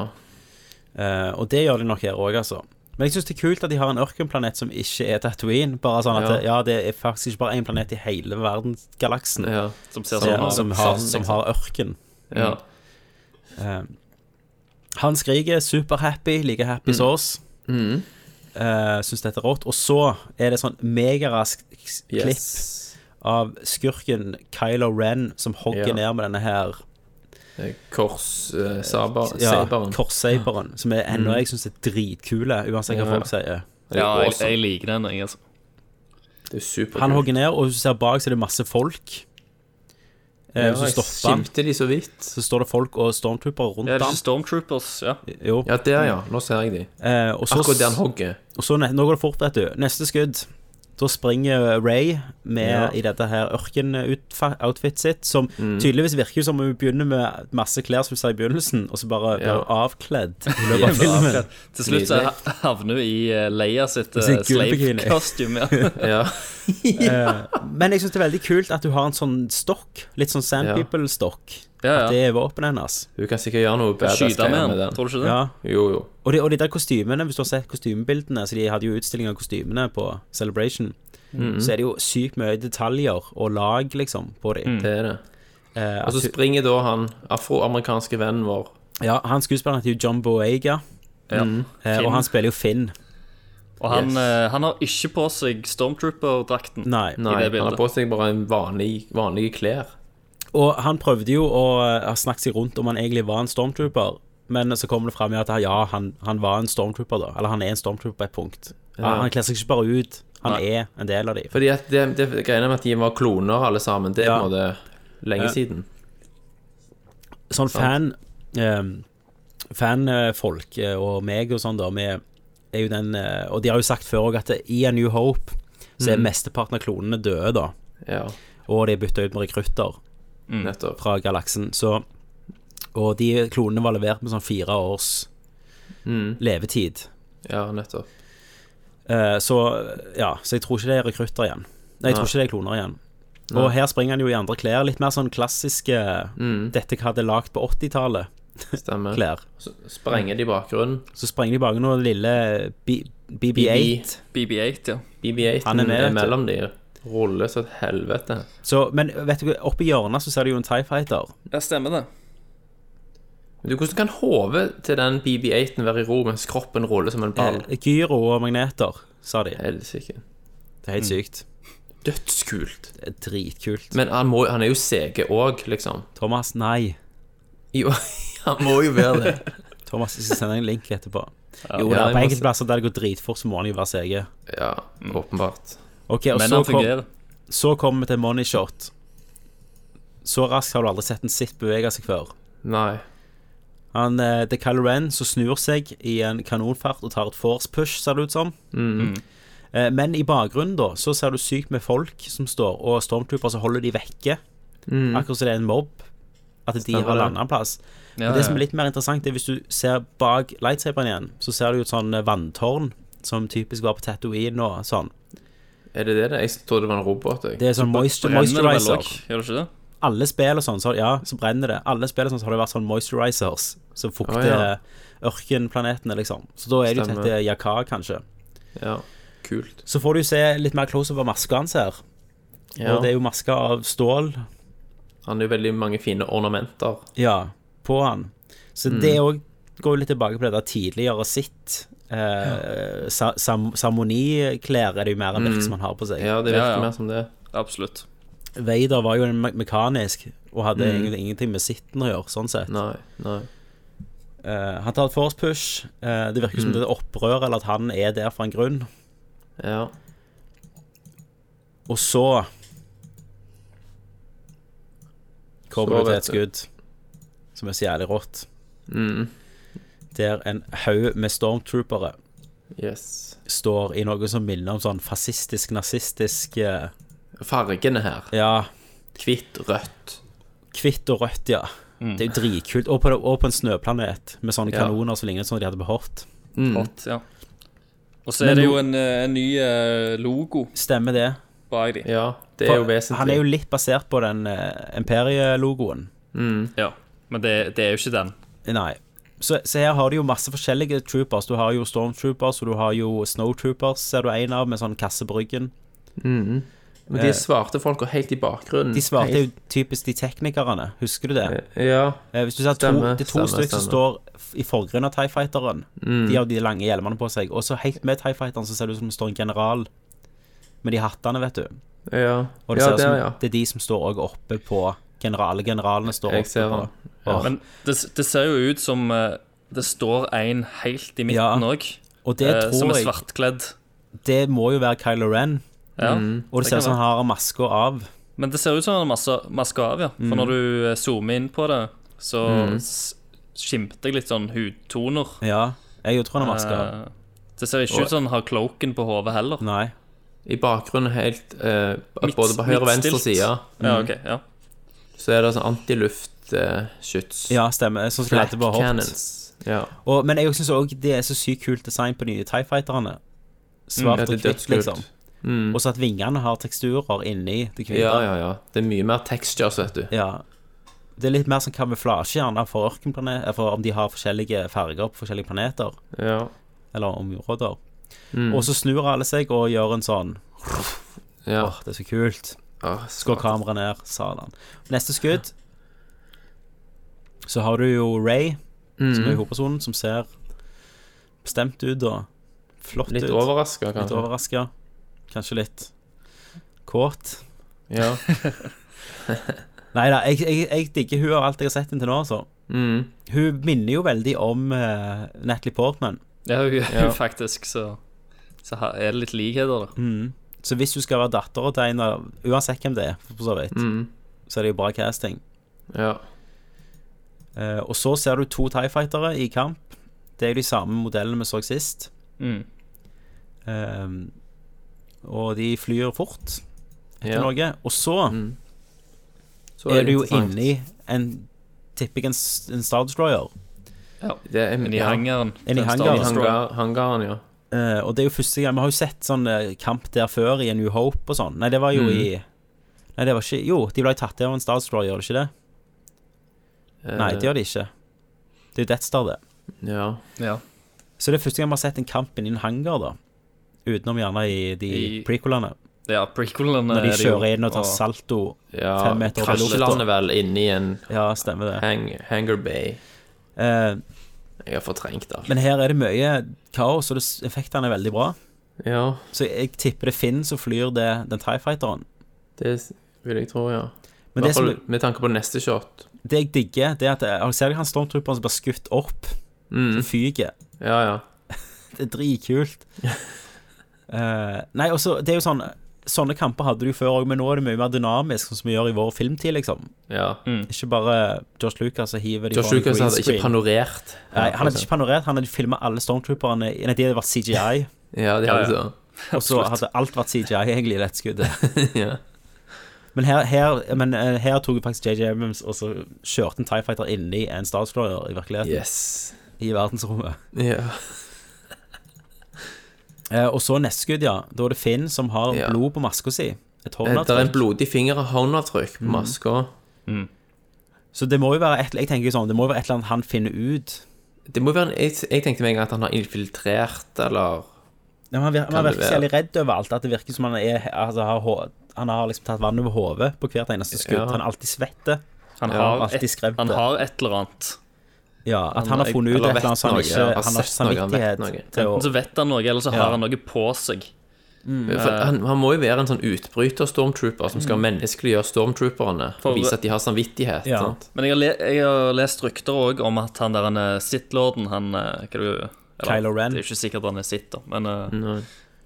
Eh, og det gjør de nok her òg, altså. Men jeg syns det er kult at de har en ørkenplanet som ikke er Tatooine. Bare sånn at Ja. det, ja, det er faktisk ikke bare én planet i hele verdensgalaksen ja. Som ser som, sånn ut. som, har, Sånn, som har ørken. ja. Uh, han skriker superhappy, like happy som oss. Mm. Uh, syns dette er rått. Og så er det sånn megarask s- klipp Yes. av skurken Kylo Ren som hogger Ja. ned med denne her Korssaberen. Uh, ja, korssaberen, som er ennå jeg syns er dritkule, uansett hva Ja. folk sier. Er Ja, jeg, jeg liker den, jeg, altså. Det er superkult. Han hogger ned, og hvis du ser bak, så er det masse folk. Eh, ja, så stopper han, skimte de så vidt. så står det folk og stormtroopere rundt Ja, det er han. Stormtroopers, ja. Jo. Ja, der, ja. Nå ser jeg de. Eh, og så, Akkurat der han hogger. og så ne- nå går det fort, vet du. Neste skudd. Da springer Ray med Ja. i dette her ørken-outfit sitt, som Mm. tydeligvis virker som om hun begynner med masse klær som hun sa i begynnelsen, og så bare blir Ja. avkledd i løpet av filmen. Til slutt så havner hun i uh, Leia sitt uh, slave-kostyme. Ja. Eh, men jeg syns det er veldig kult at hun har en sånn stokk, litt sånn Sand Ja. Ja, At det er våpenet hennes. Hun kan sikkert gjøre noe badass Skyte med med den. tror du ikke det? Ja. Jo, jo. Og de, og de der kostymene, hvis du har sett kostymebildene Så de hadde jo utstilling av kostymene på Celebration Så er det jo sykt mye detaljer og lag liksom på dem Det er det. eh, Og så springer da han afroamerikanske vennen vår. Ja, han skuespilleren heter jo John Boega, Ja. eh, Og han spiller jo Finn Og han, Yes. eh, han har ikke på seg Stormtrooper-drakten. Nei, Nei, han har på seg bare en vanlig, vanlige klær. Og han prøvde jo å eh, snakke seg rundt om han egentlig var en stormtrooper Men så kommer det frem at ja, han, han var en stormtrooper da Eller han er en stormtrooper på et punkt ja. Han kler seg ikke bare ut Han Nei. er en del av dem Fordi at det, det greiene med at de var kloner alle sammen, det er Ja. på en måte lenge Ja. siden. sånn fan eh, Fanfolk eh, og meg og sånn da Vi er jo den eh, Og de har jo sagt før også at i A New Hope Så er mesteparten av klonene døde da Ja, Og de er bytta ut med rekrutter nettopp. Fra galaksen Så Og de klonene var levert med sånn fire års Mm. Levetid Ja, nettopp. Eh, Så ja Så jeg tror ikke det er rekrutter igjen Nei, jeg tror ikke det er kloner igjen Og her springer han jo i andre klær Litt mer sånn klassiske Mm. Dette hva hadde lagt på 80-tallet Stemmer. Klær Så sprenger de bakgrunnen. Så sprenger de bak noen lille BB-8 BB-8, ja. BB-8 Han er med, vet mellom de. Ruller så et helvete. Så, men vet du, oppi hjørnet så ser du jo en TIE Fighter Ja, stemmer det. Men du, Hvordan kan hodet til den BB-8-en være i ro mens kroppen ruller som en ball? eh, Gyro og magneter, sa de Helsike. Det er helt sykt Dødskult. Det er dritkult Men han, må, han er jo CG òg, liksom. Thomas, nei Jo, han må jo være det. Thomas, jeg skal sende en link etterpå Jo, Ja, det er på enkelte plasser der det går dritfort Så må han jo være CG Ja, åpenbart. Ok, og Men så, han kom, fungerer. så kommer vi til money shot Så raskt har du aldri sett en sitt bevege seg før Nei. Han, eh, det er Kylo Ren som snur seg i en kanonfart og tar et force push, ser det ut som. Eh, Men i bakgrunnen da, så ser du sykt med folk som står, og stormtrooper som holder de vekke. Akkurat som det er en mobb. At de Stemmer har landa en plass. Ja, Men det ja. som er litt mer interessant, er hvis du ser bak lightsaberen igjen, så ser du et sånn eh, vanntårn, som typisk var på Tatooine og sånn. Er det det? det? Jeg trodde det var en robot. Jeg. Det er sånn moisture, Brenner det vel moisturizer. Gjør det ikke det? Alle spill og sånn, så, ja, så brenner det. Alle spill og sånn, så har det vært sånn moisturizers, som fukter Å, ja. ørkenplanetene, liksom. Så da er det jo tette Yakar, kanskje. Ja, kult. Så får du se litt mer close over maska hans her. Ja. Og det er jo maska av stål, Han har jo veldig mange fine ornamenter. ja, på han. Så Mm. det òg går jo litt tilbake på det der tidligere sitt. Eh, sa- sam Seremoniklær er det jo mer enn virker som han har på seg. Mm. Ja, det virker Ja, ja. mer som det. Absolutt. Vader var jo en me mekanisk og hadde Mm. egentlig ingenting med sitten å gjøre, sånn sett. Nei, nei. Uh, han tar et force push. Uh, det virker Mm. som det er opprør, eller at han er der for en grunn. Ja. Og så kommer Så du til et skudd som er så jævlig rått. Mm. Der en haug med stormtroopere Yes. står i noe som minner om sånn fascistisk, nazistisk eh, Fargene her. Ja, Hvitt, rødt. hvitt og rødt, ja. Det er jo dritkult. Og på, og på en snøplanet med sånne Ja. kanoner som ligner som de hadde på Hort. Mm. Hort ja. Og så Men er det jo en, eh, en ny eh, logo Stemmer det. bak de. Ja, det er jo vesentlig. Han er jo litt basert på den uh, Imperie-logoen. mm. Ja. Men det, det er jo ikke den. Nei. Så, så her har du jo masse forskjellige troopers. Du har jo stormtroopers, og du har jo snowtroopers, ser du en av, med sånn kasse på ryggen. Men de er svarte folka helt i bakgrunnen. De svarte helt, jo typisk de teknikerne, husker du det? Ja. Eh, Hvis du ser to, Stemmer, det er to stykker som står i forgrunnen av TIE Fighteren. De har de lange hjelmene på seg. Og så helt med TIE Fighteren så ser det ut som det står en general med de hattene, vet du. Ja, Og det ja som ja. det er de som står òg oppe på generale Generalene står Jeg oppe på. Ja. Men det, det ser jo ut som eh, det står en helt i midten òg, ja. det som er svartkledd. Det må jo være Kylo Ren. Ja. Og det ser ut som han har maska av. Men det ser ut som han har maska av, ja. For når du eh, zoomer inn på det, så mm. skimter jeg litt sånn hudtoner. Ja, jeg tror han har maska av. Eh, det ser ikke ut som han har cloaken på hodet heller. Nei. I bakgrunnen helt eh, Midt- Både på høyre og venstre side Ja, ok, ja. Så er det sånn antiluftskyts. Ja, stemmer. Sånn som de Black hadde på cannons. Ja. Og, men jeg syns òg det er så sykt kult design på de nye TIE Fighterne. Svart ja, og kvitt hvitt, liksom. Og så at vingene har teksturer inni det hvite. Ja, ja, ja. Det er mye mer textures, vet du. Ja. Det er litt mer sånn kamuflasje gjerne for ørkenplanet For om de har forskjellige farger på forskjellige planeter Ja. eller områder. Og så snur alle seg og gjør en sånn ja. Åh, det er så kult. Åh, Så går kameraet ned, satan. Neste skudd Så har du jo Ray, som er hovedpersonen, som ser bestemt ut og flott Litt ut. overraska, Litt kanskje. overraska. Kanskje litt kåt. Ja. Nei da, jeg, jeg, jeg digger hun og alt jeg har sett henne til nå, altså. Mm. Hun minner jo veldig om uh, Natalie Portman. Ja, hun- Ja. faktisk, så, så er det litt likheter da. Mm. Så hvis du skal være dattera til en av Uansett hvem det er, for så vidt, Mm. så er det jo bra casting. ja. Uh, og så ser du to TIE Fightere i kamp. Det er jo de samme modellene vi så sist. Mm. Ehm, og de flyr fort etter Ja. noe. Og så Så er du jo inni en Tipper jeg en, en Star Destroyer. Ja. det er, en i hangaren En i hangaren. Hangaren, ja. Eh, og det er jo første gang Vi har jo sett sånn eh, kamp der før i A New Hope og sånn. Nei, det var jo Mm. i Nei, det var ikke Jo, de ble tatt av en Star Destroyer, gjør det ikke det? Nei, det gjør de ikke. Det er jo Death Star, det. Ja. Ja. Så det er første gang vi har sett en kamp inni en hangar, da. Utenom gjerne i de I- prequelene. ja, prequelene Når de er kjører inn og tar salto. ja. Fem meter over lufta. Krasjlander vel inni en Ja, stemmer det. hang, hangar bay. Eh, Jeg har fortrengt alt. men her er det mye kaos, og effektene er veldig bra. Ja, Så jeg tipper det Finn som flyr det, den TIE Fighteren. det vil jeg tro, ja. Men I det hvert som, fall med tanke på neste shot. det jeg digger, det er at jeg ser han stormtrooperen som blir skutt opp, Mm. som fyker. Ja, ja. Det er dritkult. uh, nei, og så Det er jo sånn Sånne kamper hadde du jo før òg, men nå er det mye mer dynamisk, sånn som vi gjør i vår filmtid, liksom. ja. Ikke bare Josh Lucas og hiver de Josh Lucas hadde ikke panorert. Nei, han hadde ikke panorert, han hadde filma alle stormtrooperne Nei, de hadde vært CGI. Ja, de hadde ja. så. Og så hadde alt vært CGI, egentlig, i dette skuddet. Ja. Men her, her, men eh, her tok faktisk JJ Abrams og så kjørte en TIE Fighter inni en Star Destroyer i virkeligheten. Yes. I verdensrommet. Ja. Eh, og så neste skudd, ja. Da er det Finn som har Ja. blod på maska si. Et håndavtrykk. Det er en blodig finger og håndavtrykk på maska. Så det må jo være et, jeg tenker sånn, det må jo være et eller annet han finner ut. Det må være en, jeg, jeg tenkte meg at han har infiltrert, eller Ja, men han virker så være? jævlig redd over alt. At det virker som han er altså, har, Han har liksom tatt vann over hodet på hvert eneste skudd. Ja. Han er alltid svette. Han Ja, har, alltid et, han har et eller annet. Ja, at Han han har funnet ut et eller annet så han ikke ja, har Han har ikke samvittighet noe. til å Enten så vet han noe, eller så Ja. har han noe på seg. For han, han må jo være en sånn utbryter-stormtrooper som skal menneskeliggjøre stormtrooperne For- og vise at de har samvittighet. Ja. Sant? Men jeg har, le jeg har lest rykter òg om at han der han er Sith-lorden, han eh, hva du, eller, Kylo Ren. Det er ikke sikkert han er Sith, da, men uh, Nei.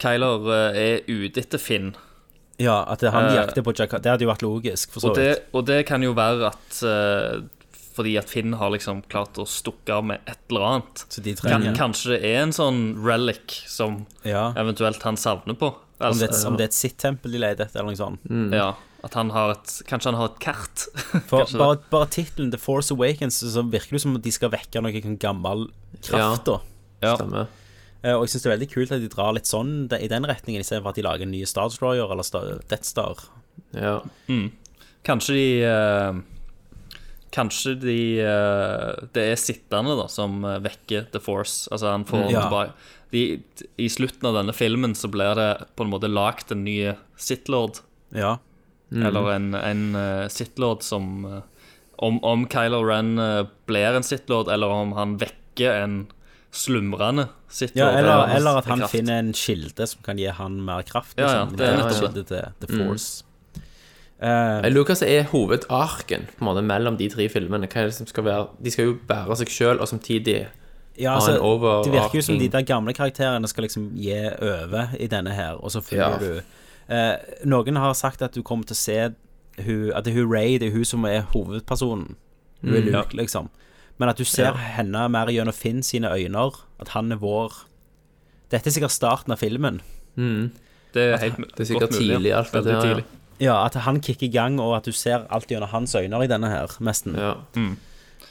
Kyler eh, er ute etter Finn. Ja, at det, han de jakter på Jakka. Det hadde jo vært logisk, for så Og det, vidt. og det kan jo være at eh, fordi at Finn har liksom klart å stukke av med et eller annet. Så de Kan, kanskje det er en sånn relic som Ja. eventuelt han savner på. Om Altså, det, er om det er et sitt-tempel de leter etter, eller noe sånt. ja, at han har et Kanskje han har et kart. For bare, bare tittelen The Force Awakens så virker det som at de skal vekke noe sånn gammel kraft. da Ja. Stemmer. Eh, Og jeg syns det er veldig kult at de drar litt sånn i den retningen, istedenfor at de lager en ny Star Destroyer eller Star, Death Star. Ja. Kanskje de eh, Kanskje de eh, Det er sittende da som eh, vekker The Force. Altså han får Ja. tilbake de, I slutten av denne filmen så blir det på en måte lagd en ny Sith-lord. Ja. Eller en, en uh, Sith-lord som eh, om, om Kylo Ren eh, blir en Sith-lord, eller om han vekker en slumrende ja Sith-lord. eller, eller at han kraft. finner en kilde som kan gi han mer kraft. Ja, ja, liksom. det er nettopp kilde til The Force. Eh, Jeg Lucas er hovedarken på en måte mellom de tre filmene. Hva er det som skal være De skal jo bære seg sjøl, og samtidig ja, ha altså, en overarking det virker jo som de der gamle karakterene skal liksom gi over i denne her, og så følger Ja. du uh, Noen har sagt at du kommer til å se hun, at det er hun Ray, det er hun som er hovedpersonen. Hun er Luke, liksom. Men at du ser Ja. henne mer gjennom Finn sine øyne, at han er vår Dette er sikkert starten av filmen. Det er, helt, Det er sikkert tidlig, alt her, ja. tidlig. Ja, at han kicker i gang, og at du ser alt gjennom hans øyne i denne her, mesten. Ja.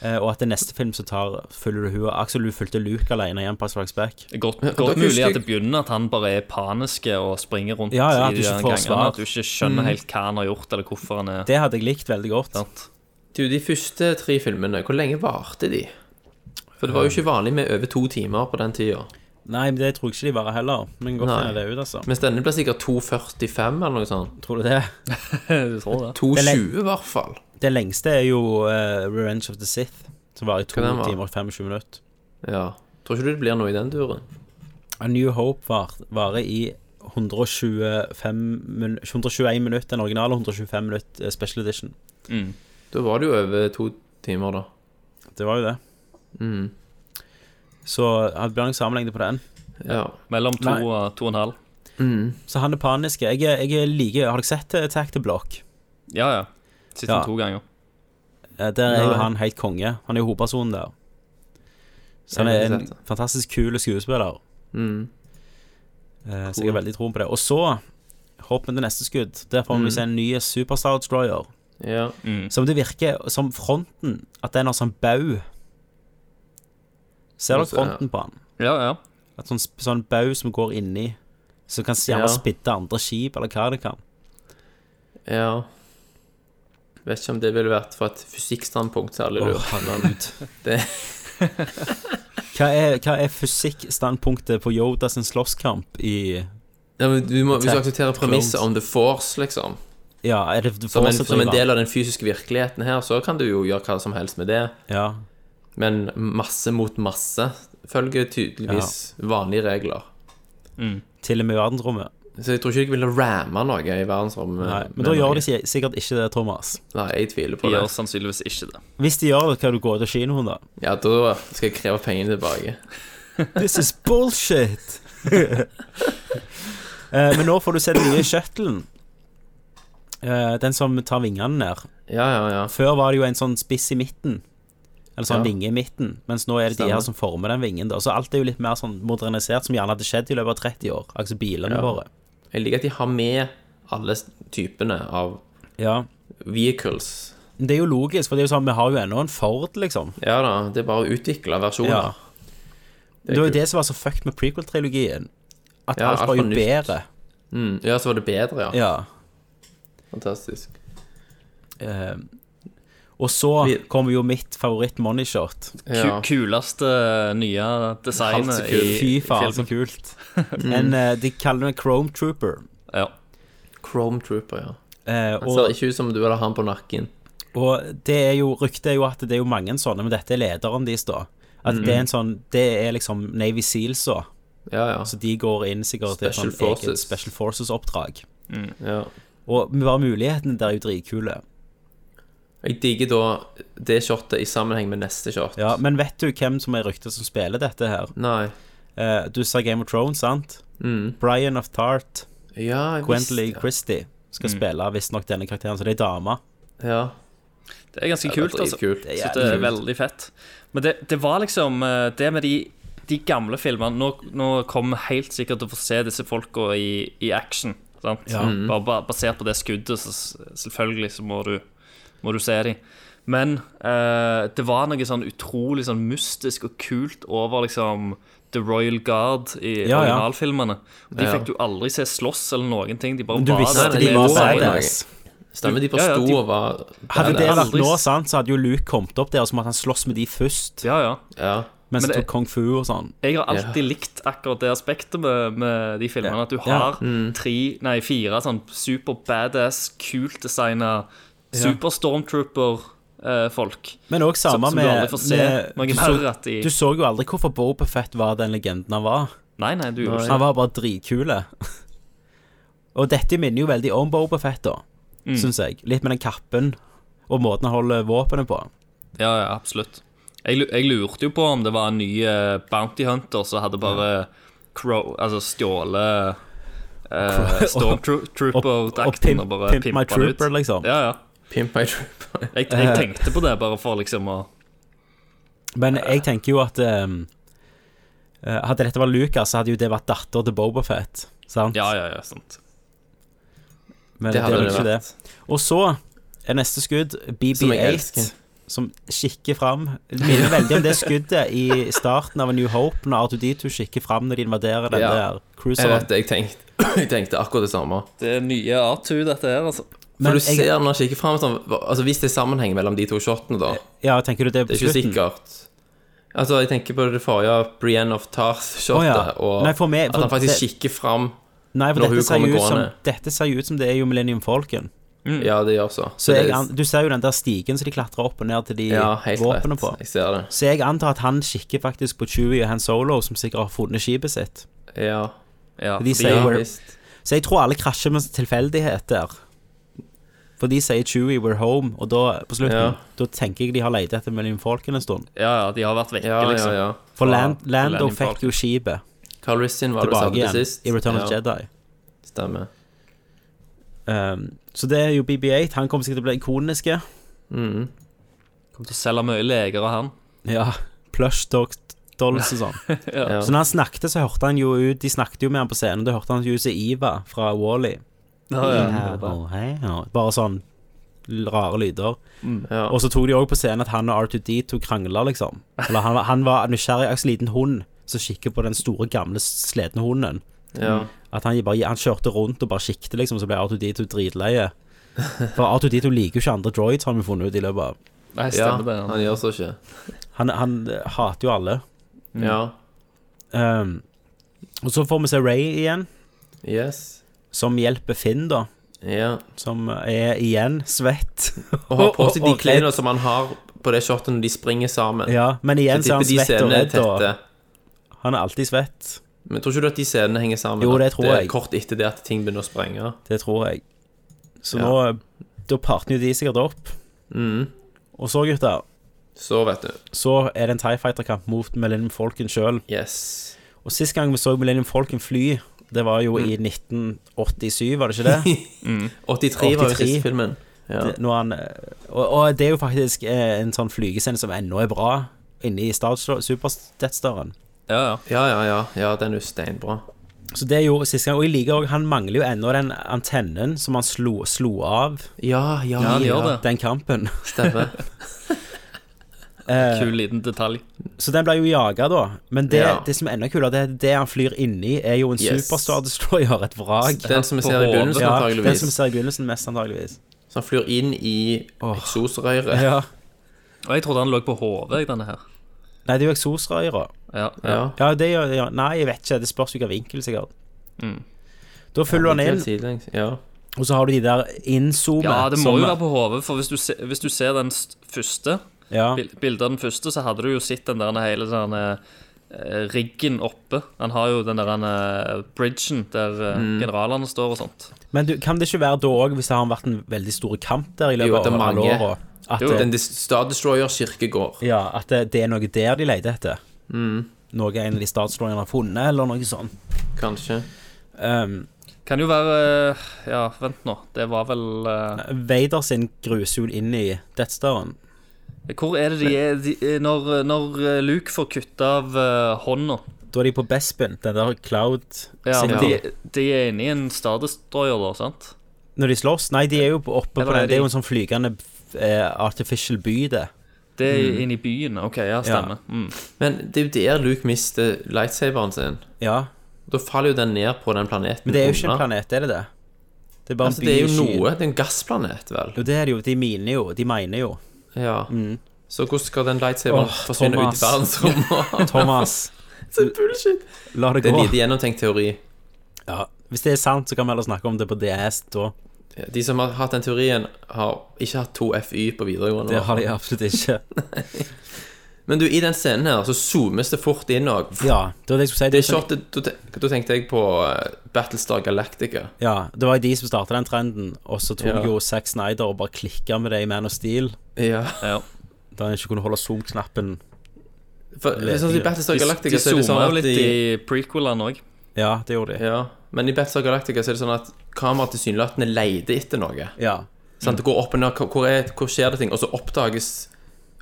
Eh, og at det neste film så tar følger du hun Aksel, du fulgte Luke alene igjen på Strikes Back. Godt, Ja, godt mulig at det begynner at han bare er paniske og springer rundt Ja, ja, at i du de ikke der får gangene. svar. At du ikke skjønner helt hva han har gjort, eller hvorfor han er Det hadde jeg likt veldig godt. sant? Du, de første tre filmene, hvor lenge varte de? For det var jo ikke vanlig med over to timer på den tida. Nei, men det tror jeg ikke de var heller. Men godt finne det ut, altså. Mens denne ble sikkert 2,45 eller noe sånt. Tror du det? Du tror det? 2,20 i hvert fall. Det lengste er jo uh, Revenge of the Sith, som var i to Hva den var? timer og 25 minutter. Ja. Tror ikke du det blir noe i den duren? A New Hope var, i 125 min 121 minutter, den originale 125 minutter eh, special edition. Mm. Da var det jo over to timer, da. Det var jo det. Mm. Så det Bjørn sammenlignet på den. Ja. Mellom to Nei. og to og en halv. Mm. Så han er panisk. Jeg, er- jeg er like Har dere sett eh, Attack the Block? Ja, ja. Sist Ja. to ganger. Eh, Der er jo Nei. han helt konge. Han er jo hovedpersonen der. Så han Jeg har er ikke en sett det. fantastisk kul skuespiller. Mm. Eh, Så jeg har veldig troen på det. Og så hopp vi til neste skudd. Der får vi Mm. se en ny Superstar Destroyer. Ja. Mm. Som det virker som fronten At den har sånn bau. Ser dere fronten på han? Ja, ja. Et sånn, sånn bau som går inni, som kan gjerne Ja. spidde andre skip, eller hva det kan. ja. Vet ikke om det ville vært fra et fysikkstandpunkt særlig lurt. herregud. Det, Hva er, hva er fysikkstandpunktet på Yoda sin slåsskamp i ja, men du må, hvis du aksepterer premisset om the force, liksom, Ja, er det som en, Force som en del av den fysiske virkeligheten her, så kan du jo gjøre hva som helst med det. Ja. Men masse mot masse følger tydeligvis vanlige regler. Til og med i verdensrommet. Så jeg tror ikke de ville ramme noe i verdensrommet. Nei, men da noe. gjør de si- sikkert ikke det, Thomas. Nei, jeg tviler De på det. gjør sannsynligvis ikke det. Hvis de gjør det, kan du gå til kinoen, da. Ja, da skal jeg kreve pengene tilbake. This is bullshit! Eh, men nå får du se den nye shuttlen. Eh, den som tar vingene ned. Ja, ja, ja. Før var det jo en sånn spiss i midten. Eller sånn Ja. vinge i midten. Mens nå er det de her som former den vingen. da Så alt er jo litt mer sånn modernisert, som gjerne hadde skjedd i løpet av 30 år. Altså bilene Ja. våre. Jeg liker at de har med alle typene av Ja. vehicles. Det er jo logisk, for det er jo sånn, vi har jo ennå en Ford, liksom. Ja da, det er bare å utvikle versjoner. Ja. Det var jo det som var så fucked med prequel-trilogien. At Ja, alt var jo bedre. Mm, ja, så var det bedre, ja. Ja. Fantastisk. Eh, og så Vi- kommer jo mitt favoritt moneyshot. Ja. Kuleste nye designet i Fy faen, så kult. En, eh, de kaller det Chrome Trooper. Ja. Chrome Trooper, ja. Eh, og, ser ikke ut som du hadde han på nakken. og det er jo Ryktet er jo at det er jo mange sånne, men dette er lederen deres, da. At det er en sånn Det er liksom Navy Seals, da. Ja, ja. Så de går inn sikkert til sånn eget Forces. Special Forces-oppdrag. ja. Og bare mulighetene der er jo dritkule. Jeg digger da det shotet i sammenheng med neste shot. Ja, men vet du hvem som er ryktet som spiller dette her? Nei. Eh, du sa Game of Thrones, sant? Mm. Brian of Tart, Ja, Gwendolyn Christie, skal Mm. spille visstnok denne karakteren. Så det er ei dame. Ja. Det er ganske Det kult, altså. Kult. Det Så er det er veldig fett. Men det, det var liksom eh, Det med de, de gamle filmene Nå, nå kommer vi helt sikkert til å få se disse folka i, i action. Sant? Ja. Bare, bare basert på det skuddet, så selvfølgelig så må du, må du se dem. Men eh, det var noe sånn utrolig sånn mystisk og kult over liksom The Royal Guard i Ja, ja. originalfilmene. De fikk du aldri se slåss eller noen ting. De bare Men du var visste der. de var badass. Stemmer, de bare Ja, ja, sto de- og var Hadde det vært nå, sant, så hadde jo Luke kommet opp der, og så måtte han slåss med de først. Ja, ja. Ja. Mens Men det kung fu og sånn. Jeg har alltid likt akkurat det aspektet med, med de filmene. At du Ja. har tre, nei, fire sånn super badass, kult designa super stormtrooper-folk. Men òg Som, samme som du med, se med du, så, du så jo aldri hvorfor Boba Fett var den legenden han var. Nei, nei, du gjorde Han var bare dritkule. og dette minner jo veldig om Boba Fett, da, Mm. syns jeg. Litt med den kappen og måten han holder våpenet på. Ja, ja, absolutt. Jeg, jeg lurte jo på om det var en ny eh, Bounty Hunter som hadde bare crow, altså stjålet uh, Og, og Stormtrooper-drakten pimp, og, bare pimpa det ut. liksom. Ja, ja. Pimp my trooper. Jeg, jeg tenkte på det bare for liksom å Men jeg tenker jo at eh, Hadde dette vært Lucas, så hadde jo det vært datter til Boba Fett. Sant? Ja, ja, ja, sant. Men Det det, hadde det ikke det. Og så er neste skudd BB-8, som kikker fram. Det minner veldig om det skuddet i starten av A New Hope, når R2D2 kikker fram når de invaderer den Ja. der Jeg cruiseren. vet det, jeg tenkte, jeg tenkte akkurat det samme. Det er nye R2, dette her, altså. For du jeg- ser når han kikker sånn, Altså Hvis det er sammenheng mellom de to shotene, da. Ja, tenker du det på Det er ikke slutten? sikkert. Altså, jeg tenker på det forrige Brienne of Tarth-shotet, oh, ja. og Nei, for meg- at han faktisk det- kikker fram. Når hun kommer ut som, dette ser jo ut som det er jo Millennium Falcon. Ja, det gjør så. Så så jeg, an- du ser jo den der stigen som de klatrer opp og ned til de ja, våpnene på. Jeg ser det. Så jeg antar at han kikker faktisk på Chewie og Han Solo, som sikkert har funnet skipet sitt. Ja, Ja, De sier ja Så jeg tror alle krasjer med tilfeldighet der. For de sier Chewie, we're home, og da, på slutten, Ja. da tenker jeg de har lett etter Millennium Falcon en stund. ja, ja, de har vært vekke, liksom. ja. For Land, Lando fikk jo skipet tilbake igjen sist. i Return of Jedi. Stemmer. Um, så det er jo BB8. Han kommer sikkert til å bli ikonisk. Mm. Kommer til å selge mye leger av han. Ja, plush dog dolls og sånn. Ja. Så når han snakket, så hørte han jo ut De snakket jo med han på scenen, da hørte han jo ut som Iva fra Wally. Bare sånn rare lyder. Ja. Og så tok de òg på scenen at han og R2D2 krangla, liksom. Eller han, var- han var nysgjerrig, en liten hund som kikker på den store, gamle, sledne hunden. ja. At han, bare, han kjørte rundt og bare kikket, liksom, så ble R2D2 dritleie. For R2D2 liker jo ikke andre droids, har vi funnet ut i løpet av Nei, ja, stemmer det. han gjør så ikke. Han, han eh, hater jo alle. Ja. Um, og så får vi se Ray igjen, Yes. Som hjelper Finn, da. Ja. Som er igjen svett. Og har på seg de klærne som han har på det shotet når de springer sammen. Ja, men igjen så er han svett og er redd. Og han er alltid svett. Men tror ikke du at de scenene henger sammen? Jo, det tror er jeg. Kort etter det at ting begynner å sprenge. Det tror jeg. Så Ja. nå Da partner jo de sikkert opp. Mm. Og så, gutter, Så, vet du. så er det en TIE Fighter-kamp mot Millennium Falcon sjøl. Yes. Og sist gang vi så Millennium Falcon fly, det var jo i 1987, var det ikke det? 83 var jo siste filmen. Ja. Det- han, og, og det er jo faktisk eh, en sånn flygescene som ennå er bra, inne i Star Super-Deathstaren. Ja, ja. ja, ja, ja. Ja, den er jo steinbra. Så det er jo siste gang. Og jeg liker òg Han mangler jo ennå den antennen som han slo, slo av Ja, ja, Ja, det. den kampen. Stemmer. Eh, Kul liten detalj. så den ble jo jaga, da. Men det, Ja. det som er enda kulere, det, det han flyr inni, er jo en Yes. Superstar Destroyer, et vrak. Den som vi ser i begynnelsen, Ja, den som vi ser i begynnelsen, mest antageligvis. Så han flyr inn i eksosrøret. Ja. Og jeg trodde han lå på hodet, denne her. Nei, det er jo eksosrøra. Ja, ja. Ja. Ja, det gjør ja. Nei, jeg vet ikke. Det spørs hvilken vinkel, sikkert. Mm. Da følger han inn, Sidelengs. Ja. og så har du de der innzoome. ja, det må som- jo være på hodet, for hvis du, se, hvis du ser den første ja. bil- bildet av den første, så hadde du jo sett den der hele sånn eh, eh, riggen oppe. Han har jo den der han, bridgen der eh, Mm. generalene står og sånt. Men du, kan det ikke være da òg, hvis det har vært en veldig stor kamp der i Jo, løpet det av alle mange. åra, at, Jo, det- Den Star Destroyer kirkegård. ja, at det, det er noe der de leter etter? Mm. Noe en av de statsslåerne har funnet, eller noe sånt? Kanskje. Um, Kan jo være eh, Ja, vent nå. Det var vel uh... Vader sin gruser jo inn i Death Staren. Hvor er det de er de, eh, når, når eh, Luke får kutta av uh, hånda? Da er de på Bespin, den der Cloud Ja, men de, de er inne i en Star Destroyer, da, sant? Når de slåss? Nei, de er jo oppe Eller på er den. Det er jo en sånn flygende uh, artificial by, det. Det er inne i byen. OK, ja, stemmer. Mm. Men det er jo der Luke mister lightsaberen sin. Ja. Da faller jo den ned på den planeten. Men det er jo ikke en planet, er det det? Det er bare Altså, en by det er jo noe. Det er en gassplanet, vel. Jo, det er det jo. De miner jo. De mener jo. Ja. Så hvordan skal den lightsaberen Åh, forsvinne ut i verdensrommet? Thomas, Så bullshit. la det Det er gå. lite gjennomtenkt teori. Ja. Hvis det er sant, så kan vi heller snakke om det på DS da. De som har hatt den teorien, har ikke hatt to FY på videregående. Det har de absolutt ikke. Men du, i den scenen her, så zoomes det fort inn òg. Ja, det var det jeg skulle si. Det er sånn- shotet, da da tenkte jeg på eh, Battlestar Galactica. Ja, det var jo de som starta den trenden, og så tok Ja. jo Zack Snyder og bare klikka med det i Man of Steel. Ja. Ja. Da han ikke kunne holde zoom-knappen. For, sånn I Battlestar Galactica de så er det sånn at litt de, i prequelene òg. Ja, det gjorde de. Ja, men i Battlestar Galactica så er det sånn at kameraet tilsynelatende leter etter noe. Ja. Sånn, Det går opp og ned, hvor, er, hvor skjer det ting, og så oppdages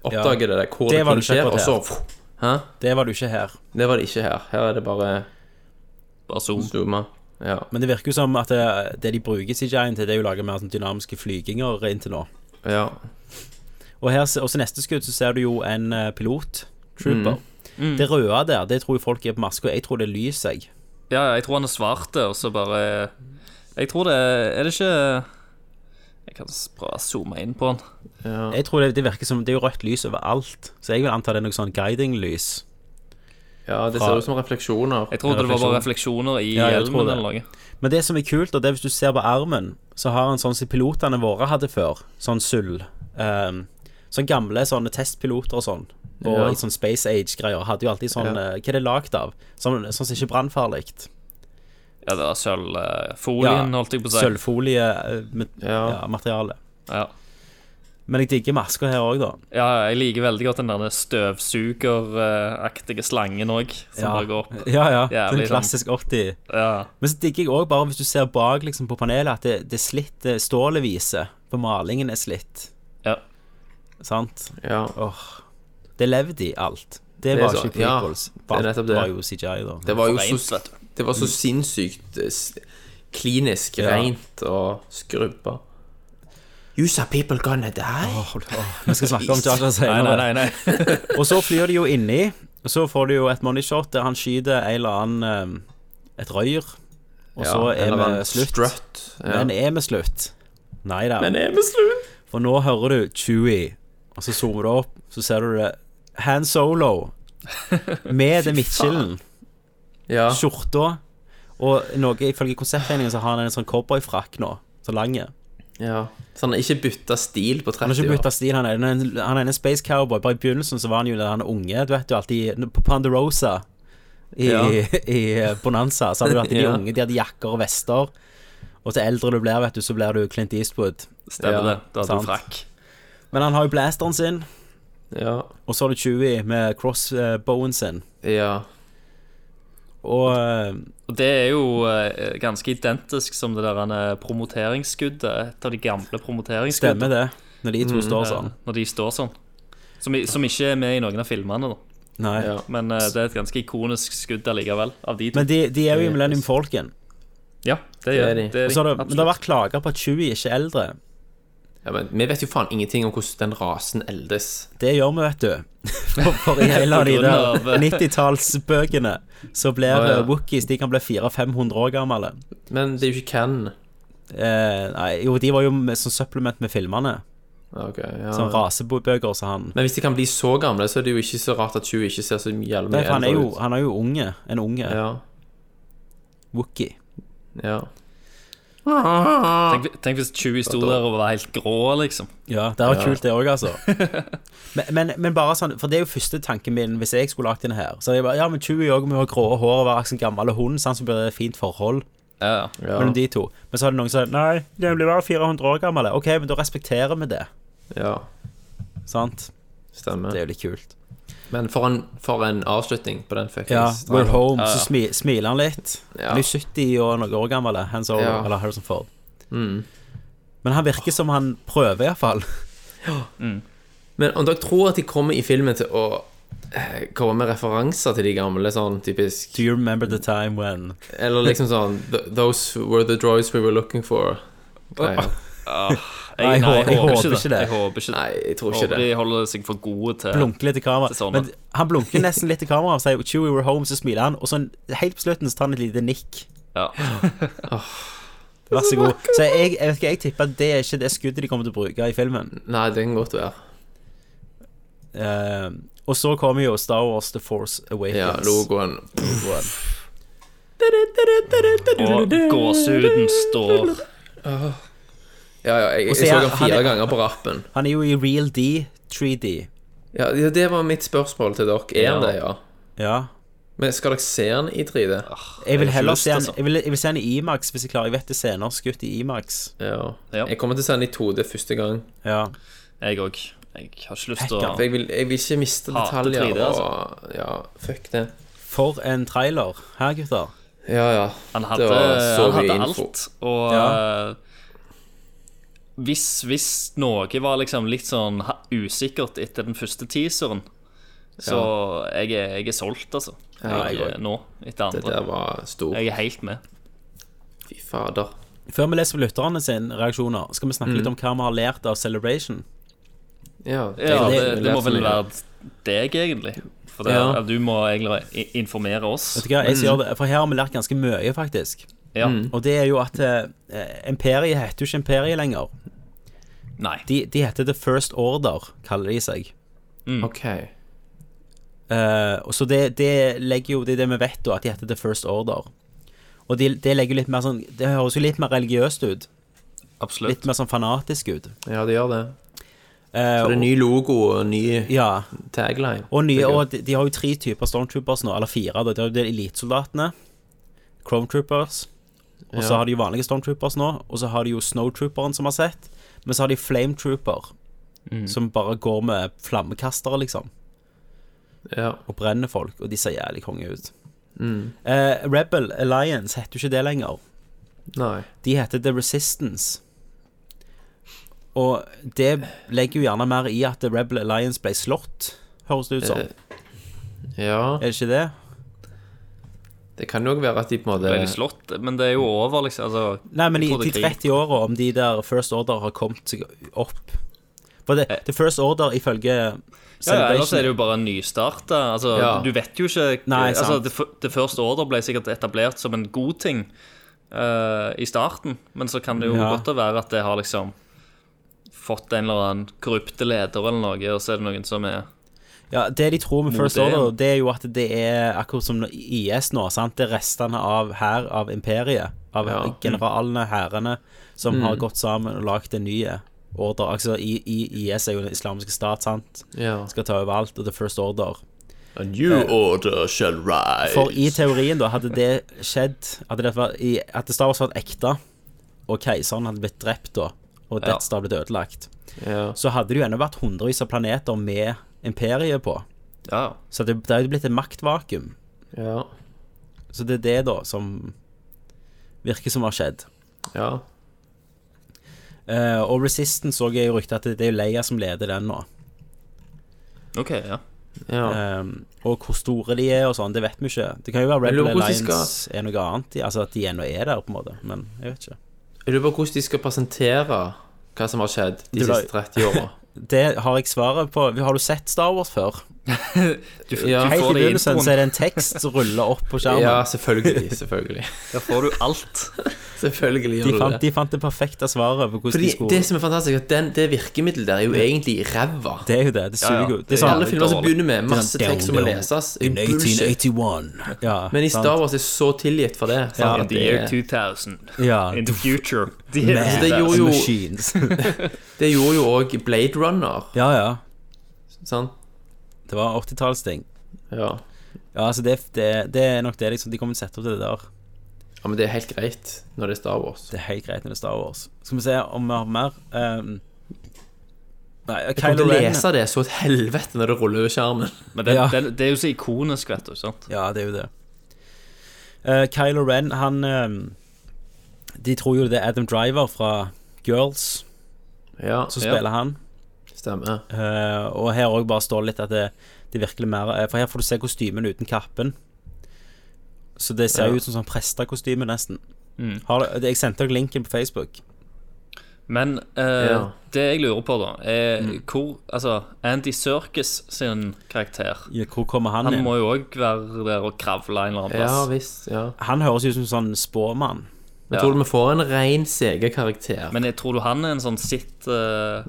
Oppdager det hvor Det det, ting skjer, og så Hæ? Det var du ikke her. Det var det ikke her. Her er det bare Bare zoom. zooma. Ja. Men det virker jo som at det, det de bruker CGI-en til, det er jo å lage mer sånn dynamiske flyginger inntil nå. ja. Og her, også neste skudd så ser du jo en eh, pilot, trooper. Mm. Det røde der, det tror jo folk er på maska. Jeg tror det er lys, jeg. Ja, jeg tror han er svart, og så bare Jeg tror det Er det ikke Jeg kan prøve å zoome inn på den. ja. Jeg tror det, det virker som Det er jo rødt lys overalt, så jeg vil anta det er noe sånn guiding-lys. ja, det ser ut som refleksjoner. Jeg trodde det var bare refleksjoner i Ja, hjelmen det. eller noe. Men det som er kult, og det er hvis du ser på armen, så har han sånn som pilotene våre hadde før. Sånn sølv. Um, sånn gamle sånne testpiloter og sånn. Og Ja. i sånn Space Age-greier hadde jo alltid sånn Ja. eh, Hva er det lagd av? Sånn, sånn som ikke er brannfarlig. Ja, det var sølvfolien, holdt jeg på å si. Sølvfolie-materiale. Ja. materiale. Ja. Men jeg digger maska her òg, da. ja, jeg liker veldig godt den der støvsugeraktige slangen òg, som Ja. bare går opp. Ja, ja. Jævlig den klassisk 80. Ja. Men så digger jeg òg, bare hvis du ser bak liksom, på panelet, at det, det slitt stålet viser. På malingen er slitt. ja. Sant? ja. Åh. Det levde i alt. Det, Det var så- ikke ja, det er nettopp det. var jo CGI, da. Det var jo så, vet du. Det var så sinnssykt eh, klinisk Ja. rent og skrubba. You saw people gonna die? Åh, oh. Vi skal snakke om Nei, senere. nei, nei. nei. Og så flyr de jo inni, og så får du jo et money shot der han skyter en eller annen eh, Et røyr, og så er vi slutt. Strut. Ja. Men er vi slutt? Nei da. Men er vi slutt? For nå hører du Chewie, og så zoomer du opp, så ser du det Han Solo med den midtskillen, Ja. skjorta, og noe ifølge konsepttegningen så har han en sånn cowboyfrakk nå, så lange. ja. Så han har ikke bytta stil på 30 år? Han har ikke bytta stil, han er en, han er en space cowboy. Bare i begynnelsen så var han jo den unge, du vet jo alltid På Ponderosa i, Ja. i Bonanza, så hadde du alltid de unge, de hadde jakker og vester. Og til eldre du blir, vet du, så blir du Clint Eastwood. Stemmer det. Da hadde du frakk. Men han har jo blasteren sin, Ja. og så har du Chewie med crossbowen sin. ja. Og eh, Og det er jo eh, ganske identisk som det der eh, promoteringsskuddet. Et av de gamle promoteringsskuddene. stemmer det, når de to står sånn. Når de står sånn. Som, som ikke er med i noen av filmene, da. Nei. ja. Men det er et ganske ikonisk skudd allikevel, av de to. Men de, de er jo i Millennium Falcon. ja, det, Det gjør er de. det. er de. det, men det har vært klager på at Chewie ikke er eldre. Ja, men vi vet jo faen ingenting om hvordan den rasen eldes. Det gjør vi, vet du. For, for i hele de der eh, 90-tallsbøkene så blir ah, ja. Wookies De kan bli 400-500 år gamle. Men det er jo ikke Ken. Eh, nei, jo, de var jo som supplement med filmene. Ok, ja. Som rasebøker, sa han Men hvis de kan bli så gamle, så er det jo ikke så rart at 20 ikke ser så jævlig mye eldre ut. han er jo unge. En unge Ja, Wookie. ja. Tenk, tenk hvis Chewie sto der og var helt grå, liksom. Ja, det var ja. kult det òg, altså. men, men, men bare sånn, for det er jo første tanken min hvis jeg skulle lagd denne her. Så jeg bare, ja, men Chewie òg må ha grå hår og være en gammel hund, sånn, så blir det et fint forhold Ja, ja. Mellom de to. Men så hadde noen sagt nei, den blir bare 400 år gammel. Ok, men da respekterer vi det. ja Sant? stemmer. Det er jo litt kult. Men for en, for en avslutning på den Ja, fuckings We're traileren. home, Ja, ja. så smi, smiler han litt. Ja. Han er jo 70 og noen år gammel, Hans Over, Ja. eller Harrison Ford. Mm. Men han virker som han prøver, iallfall. Men om dere tror at de kommer i filmen til å eh, komme med referanser til de gamle, sånn typisk Do you remember the time when Eller liksom sånn Those were the droids we were looking for. Greier. Nei, jeg nei, jeg håper ikke det. Jeg håper ikke det. Nei, jeg tror ikke håper det. de holder seg for gode til Blunker litt i kamera. Er sånn, Men han blunker nesten litt i kamera og sier 'Chewie, we're home', så smiler han. Og så helt på slutten så tar han et lite nikk. Ja. Vær så god. Så jeg, jeg, vet ikke, jeg tipper at det er ikke det skuddet de kommer til å bruke i filmen. Nei, det kan godt være. Uh, og så kommer jo Star Wars The Force Awakens. Ja, logoen. Logoen. Og gåsehuden står Ja, ja, jeg, jeg så han fire han er- ganger på rappen. Han er jo i Real D 3D. Ja, det var mitt spørsmål til dere. Er han Ja. det, ja? Ja. Men skal dere se han i 3D? Jeg vil heller se han jeg vil, jeg vil se han i IMAX hvis jeg klarer. Jeg vet det er scener skutt i IMAX. Ja. Ja. Jeg kommer til å se han i 2D første gang. Ja. Jeg òg. Jeg har ikke lyst til å jeg vil, jeg vil ikke miste detaljer. 3D, altså. Og, ja, fuck det. For en trailer. Her, gutter. Ja, ja. Han hadde, Det var så han mye hadde info. alt. Og Ja. Hvis, hvis noe var liksom litt sånn usikkert etter den første teaseren, så jeg, er, jeg er solgt, altså. Ja, jeg, jeg nå, etter Det der var stor. Jeg er helt med. Fy fader. Før vi leser på lytterne sine reaksjoner, skal vi snakke litt om hva vi har lært av Celebration. Ja, Ja, det- det, det må vel være deg, egentlig. For det, Ja. Du må egentlig informere oss. Vet du hva, jeg sier det, For her har vi lært ganske mye, faktisk. Ja. Og det er jo at eh, Imperiet heter jo ikke Imperiet lenger. Nei. De, de heter The First Order, kaller de seg. OK. Eh, og så det, det legger jo Det er det vi vet, da, at de heter The First Order. Og de, det legger jo litt mer sånn Det høres jo litt mer religiøst ut. Absolutt. Litt mer sånn fanatisk ut. Ja, det gjør det. Eh, Så det er ny logo og ny ja. tagline. Og, nye, og de, de har jo tre typer stormtroopers nå, eller fire. Da. De har jo de elitesoldatene, Chrome Troopers, og så har de jo vanlige stormtroopers nå, og så har de jo Snowtrooperen som har sett, men så har de Flametrooper, Mm. som bare går med flammekastere, liksom, Ja. og brenner folk, og de ser jævlig konge ut. Mm. Eh, Rebel Alliance heter jo ikke det lenger. Nei. De heter The Resistance. Og det legger jo gjerne mer i at The Rebel Alliance ble slått, høres det ut som. Eh, Ja. Er det ikke det? Det kan jo være at de på en måte Ble de slått? Men det er jo over, liksom. Altså, Nei, men i de det er krig. 30 åra, om de der First Order har kommet seg opp For det, The First Order ifølge Ja, ja, ellers er det jo bare en nystart. Altså, Ja. Du vet jo ikke Nei, altså, sant. det, First order ble sikkert etablert som en god ting uh, i starten, men så kan det jo Ja. godt være at det har liksom fått en eller annen korrupte leder eller noe, og så er det noen som er Ja, Det de tror med First. Order, det er jo at det er akkurat som IS nå. sant? Det er restene av her av imperiet. Av Ja. generalene, hærene, som Mm. har gått sammen og lagd en ny order. Altså, i, i, IS er jo den islamske stat, sant? Ja. Skal ta over alt, og The First Order. A new order shall rise. For i teorien, da, hadde det skjedd Hadde det vært, i, hadde Star Wars vært ekte, og keiseren hadde blitt drept da, og. Death Star blitt ødelagt, Ja. så hadde det jo ennå vært hundrevis av planeter med imperiet på. Ja. Så det, det er jo blitt et maktvakuum. Ja. Så det er det, da, som virker som har skjedd. Ja. Uh, og Resistance så jeg jo rykte at det, er Leia som leder den nå. OK, ja. ja. Um, og hvor store de er og sånn, det vet vi ikke. Det kan jo være Rebel Alliance Alliance er noe annet. Altså at de ennå er der, på en måte. Men jeg vet ikke. Jeg lurer på hvordan de skal presentere hva som har skjedd de Du siste 30 åra. Det har jeg svaret på. Har du sett Star Wars før? Du, Ja. du Helt får i det i begynnelsen introen. så er det en tekst som ruller opp på skjermen. Ja, selvfølgelig. Selvfølgelig, Der får du alt. selvfølgelig de, fant, det. de fant det perfekte svaret på hvordan Fordi de skulle Det som er fantastisk, at den, det virkemiddelet der er jo egentlig ræva. Det er jo det. Det Ja, ja. suger jo. Det er Det sånn Alle filmer som begynner med masse tekst som må leses, In 1881. Ja, Men i? Star Wars er så tilgitt for det. Ja, In the year er- 2000. ja, In the future. The Man, Altså, det gjorde jo- machines. det gjorde jo òg Blade Runner. ja, ja. Sant? Det var 80-tallsting. Ja. Ja, altså det, det, det er nok det liksom, de kommer til å sette opp til det der. ja, men det er helt greit når det er Star Wars. Det er helt greit når det er Star Wars. Skal vi se om vi har mer. Um, nei, Jeg kommer til å lese det så et helvete når det ruller over skjermen. Men det, Ja. det, det er jo så ikonisk, vet du. sant? Ja, det er jo det. Uh, Kylo Ren, han um, De tror jo det er Adam Driver fra Girls Ja, som Ja. spiller han. Stemmer. Uh, og her òg bare står litt at det, det virkelig mer eh, For her får du se kostymen uten kappen. Så det ser Ja. jo ut som sånn prestekostyme, nesten. Mm. Har, jeg sendte dere linken på Facebook. Men uh, Ja. det jeg lurer på, da, er hvor Altså, Andy Circus sin karakter Ja, Hvor kommer han, Han inn? må jo òg være der og kravle en eller annen Ja plass. visst. ja Han høres ut som en sånn spåmann. Jeg Ja. tror vi får en ren CG-karakter. Men jeg tror du han er en sånn sitt eh,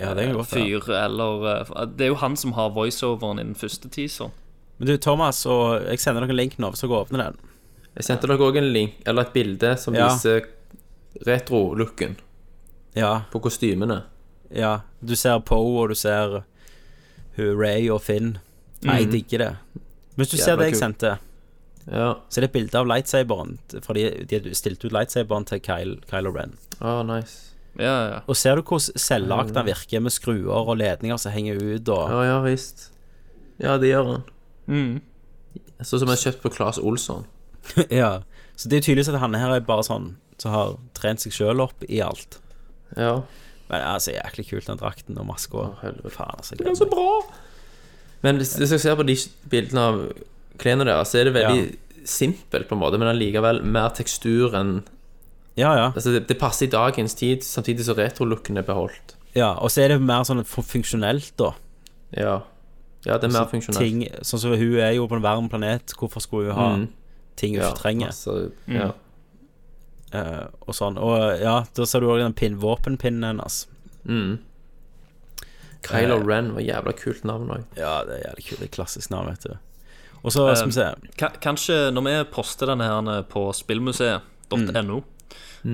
Ja, det godt fyr. Ja. eller eh, Det er jo han som har voiceoveren i den første teaseren. Men du, Thomas, og jeg sender dere en link nå, så gå og åpne den. Jeg sendte dere òg en link, eller et bilde, som Ja. viser retro-looken Ja, på kostymene. ja. Du ser Poe, og du ser Ray og Finn. Nei, jeg digger det. Hvis du ser det jeg sendte, Ja. så er det et bilde av lightsaberen. For de, de stilte ut lightsaberen til Kyle, Kylo Ren. Ah, nice. Ja, ja. Og ser du hvordan selvlagt den virker, med skruer og ledninger som henger ut, og Ja, ja visst. Ja, det gjør han. Mm. Sånn som jeg har kjøpt på Claes Olsson. Ja. Så det er tydeligvis at han her er bare sånn som har trent seg sjøl opp i alt. Ja. Men altså, jæklig kult, den drakten og maska. Faen, altså. Det er så bra! Men hvis hvis jeg ser på de bildene av klærne deres, så er det veldig simpelt, på en måte, men allikevel mer tekstur enn Ja, ja. Altså, det, det passer i dagens tid, samtidig som retro-looken er beholdt. ja. Og så er det mer sånn funksjonelt, da. Ja. Ja, det er mer funksjonelt. Ting, sånn som hun er jo på en varm planet, hvorfor skulle hun ha Mm. ting hun ja, ikke trenger? Altså, ja. Uh, og sånn. Og ja, da ser du òg den pin, våpenpinnen hennes. Mm. Kylo Ren var jævla kult navn òg. Ja, det er jævlig kult. Det er klassisk navn, vet du. Og så skal vi se. Kanskje når vi poster denne her på spillmuseet.no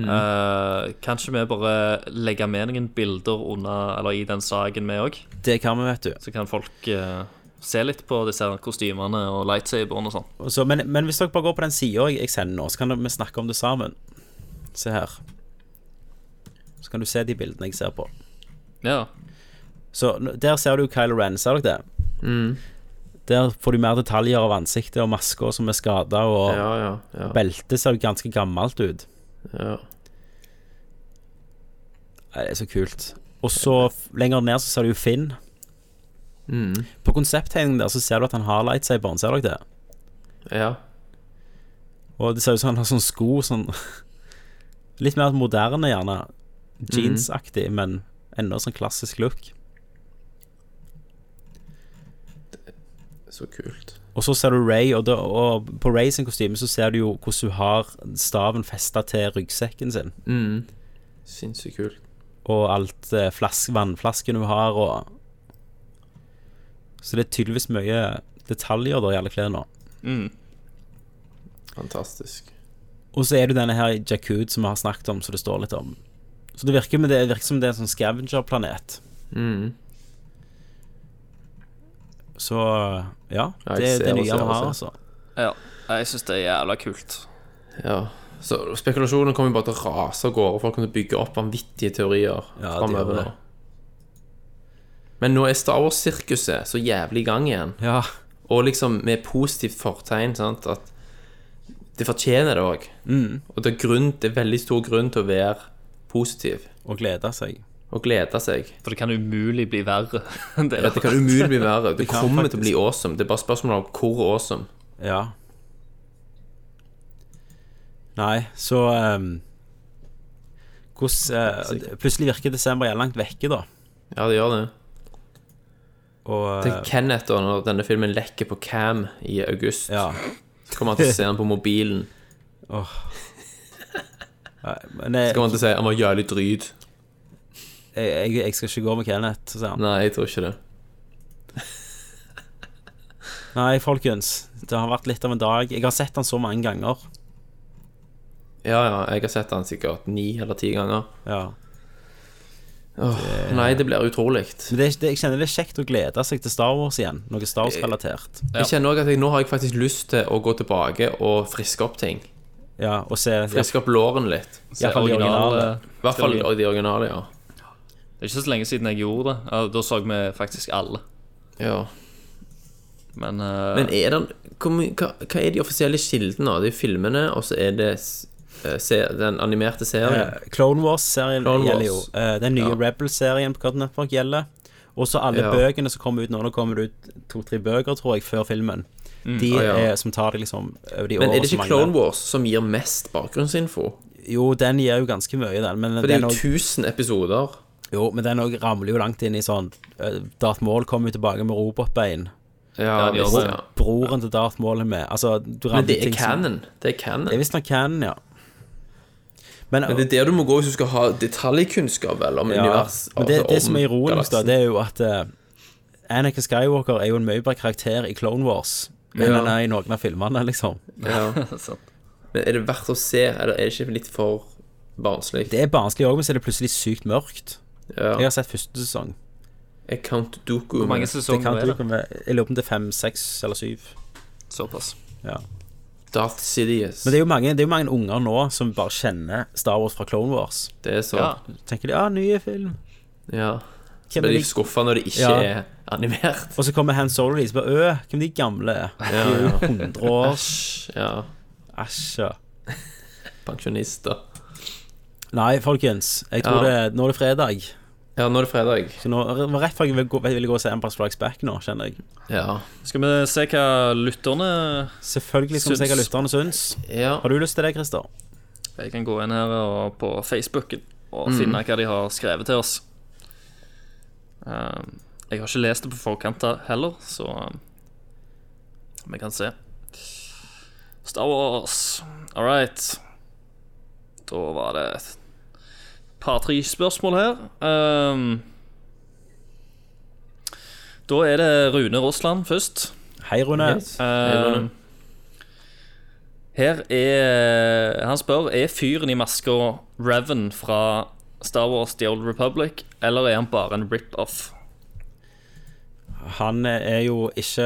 eh, Kanskje vi bare legger med noen bilder under Eller i den saken, vi òg. Det kan vi, vet du. Så kan folk uh, se litt på disse kostymene og lightsaberen og sånn. Så, men, men hvis dere bare går på den sida jeg, sender nå, så kan vi snakke om det sammen. Se her. Så kan du se de bildene jeg ser på. Ja. Så der ser du Kylo Ren, ser dere det? Der får du mer detaljer av ansiktet og masker som er skada, og Ja, ja, ja. beltet ser jo ganske gammelt ut. Ja. Nei, Det er så kult. Og så lenger ned så ser du jo Finn. Mm. På konsepttegningen der så ser du at han har lightsaberen, ser dere det? ja. Og det ser ut som han har sånne sko sånn Litt mer moderne, gjerne. Jeansaktig, men enda sånn klassisk look. Det er Så kult. Og så ser du Ray, og, da, og på Ray sin kostyme så ser du jo hvordan hun har staven festa til ryggsekken sin. Mm. Sinnssykt kult. Og alt eh, flask, vannflasken hun har, og Så det er tydeligvis mye detaljer der i alle klærne. Mm. Fantastisk. Og så er det denne her Jakud som vi har snakket om, så det står litt om. Så det virker, det virker som det er en sånn scavenger-planet. Mm. Så ja, det er det nye vi har, altså. ja. Jeg syns det er jævla kult. Ja. Så spekulasjonen kommer bare til å rase av gårde. Folk kommer til å bygge opp vanvittige teorier Ja, framover nå. det. Men nå er Star Wars-sirkuset så jævlig i gang igjen. Ja, Og liksom med positivt fortegn, sant, at det fortjener det òg. Mm. Og det er, grunn, det er veldig stor grunn til å være positiv og glede seg. Og glede seg. For det kan umulig bli verre det. Ja, det kan umulig bli verre. Det, det kommer faktisk- til å bli awesome. Det er bare spørsmålet om hvor awesome. Ja. Nei, så um, Hvordan uh, Plutselig virker desember jævlig langt vekke, da. Ja, det gjør det. Og Til Kenneth, da, når denne filmen lekker på cam i august, ja. så kommer han til å se den på mobilen. Nei, Men jeg, Så kommer han til å si han var jævlig dryg. Jeg, jeg, jeg skal ikke gå med Kenneth, sier han. Nei, jeg tror ikke det. Nei, folkens. Det har vært litt av en dag. Jeg har sett han så mange ganger. Ja, ja, jeg har sett han sikkert ni eller ti ganger. Ja. Åh, nei, det blir utrolig. Men det, det, jeg kjenner det er kjekt å glede seg til Star Wars igjen. Noe Star Wars-relatert. Jeg kjenner òg at jeg, nå har jeg faktisk lyst til å gå tilbake og friske opp ting. Ja, og se Friske opp låren litt. i hvert fall de originale. I hvert fall de originale, ja. Det er ikke så lenge siden jeg gjorde det. Ja, Da så vi faktisk alle. ja. Men, uh, Men er det hva, hva er de offisielle kildene? Det er filmene, og så er det eh, se, den animerte serien. Uh, Clone Wars-serien Clone gjelder jo. Wars. Eh, den nye Ja. Rebel-serien på Cartoon Network gjelder. Og så alle Ja. bøkene som kommer ut nå. Nå kommer det ut to-tre bøker, tror jeg, før filmen. De Ah, ja. er, som tar det liksom over de Men er det ikke. Clone Wars som gir mest bakgrunnsinfo? Jo, den gir jo ganske mye, den. Men For det er jo også- 1000 episoder. Jo, men den òg ramler jo langt inn i sånn eh, Darth Maul kommer jo tilbake med robotbein. Ja, ja, det. ja. Broren til Darth Maul er med. Altså, du Men det er som- canon. Det er canon. Det er visstnok canon, ja. Men, Men det er der du må gå hvis du skal ha detaljkunnskap vel, om ja, univers. men det, altså, det som er ironisk, da, det er jo at uh, Anakin Skywalker er jo en mye bedre karakter i Clone Wars enn Ja. han er i noen av filmene, liksom. ja. Men er det verdt å se, eller er det ikke litt for barnslig? Det er barnslig òg, men så er det plutselig sykt mørkt. Ja. Jeg har sett første sesong. Jeg Count Dooku Hvor mange sesonger er det? Jeg lurer på om det er fem, seks eller syv. Såpass. Ja. Darth Sidious. Men det er, jo mange, det er jo mange unger nå som bare kjenner Star Wars fra Clone Wars. Det er så Ja. Tenker de ja, nye film. Ja. Så blir de skuffa når det ikke Ja. er animert. Og så kommer Han Solo og bare øh, hvem de gamle er? Ja, er 100 år. Æsj. Ja. Æsj. ja. Pensjonister. Nei, folkens. Jeg tror Ja. det Nå er det fredag. Ja, nå er det fredag. Så nå var rett før jeg ville gå, ville gå og se Empire Strikes Back nå, kjenner jeg. Ja. Skal vi se hva lytterne Selvfølgelig skal vi se hva Syns. lytterne syns. ja. Har du lyst til det, Christer? Jeg kan gå inn her og på Facebooken og Mm. finne hva de har skrevet til oss. Um, jeg har ikke lest det på forkant heller, så um, vi kan se. Star Wars. All right. Da var det et par-tre spørsmål her. Um, da er det Rune Rossland først. Hei, Rune. Yes. Um, Rune. her er Han spør Er fyren i maska Revan fra Star Wars The Old Republic, eller er han bare en rip-off? Han er jo ikke,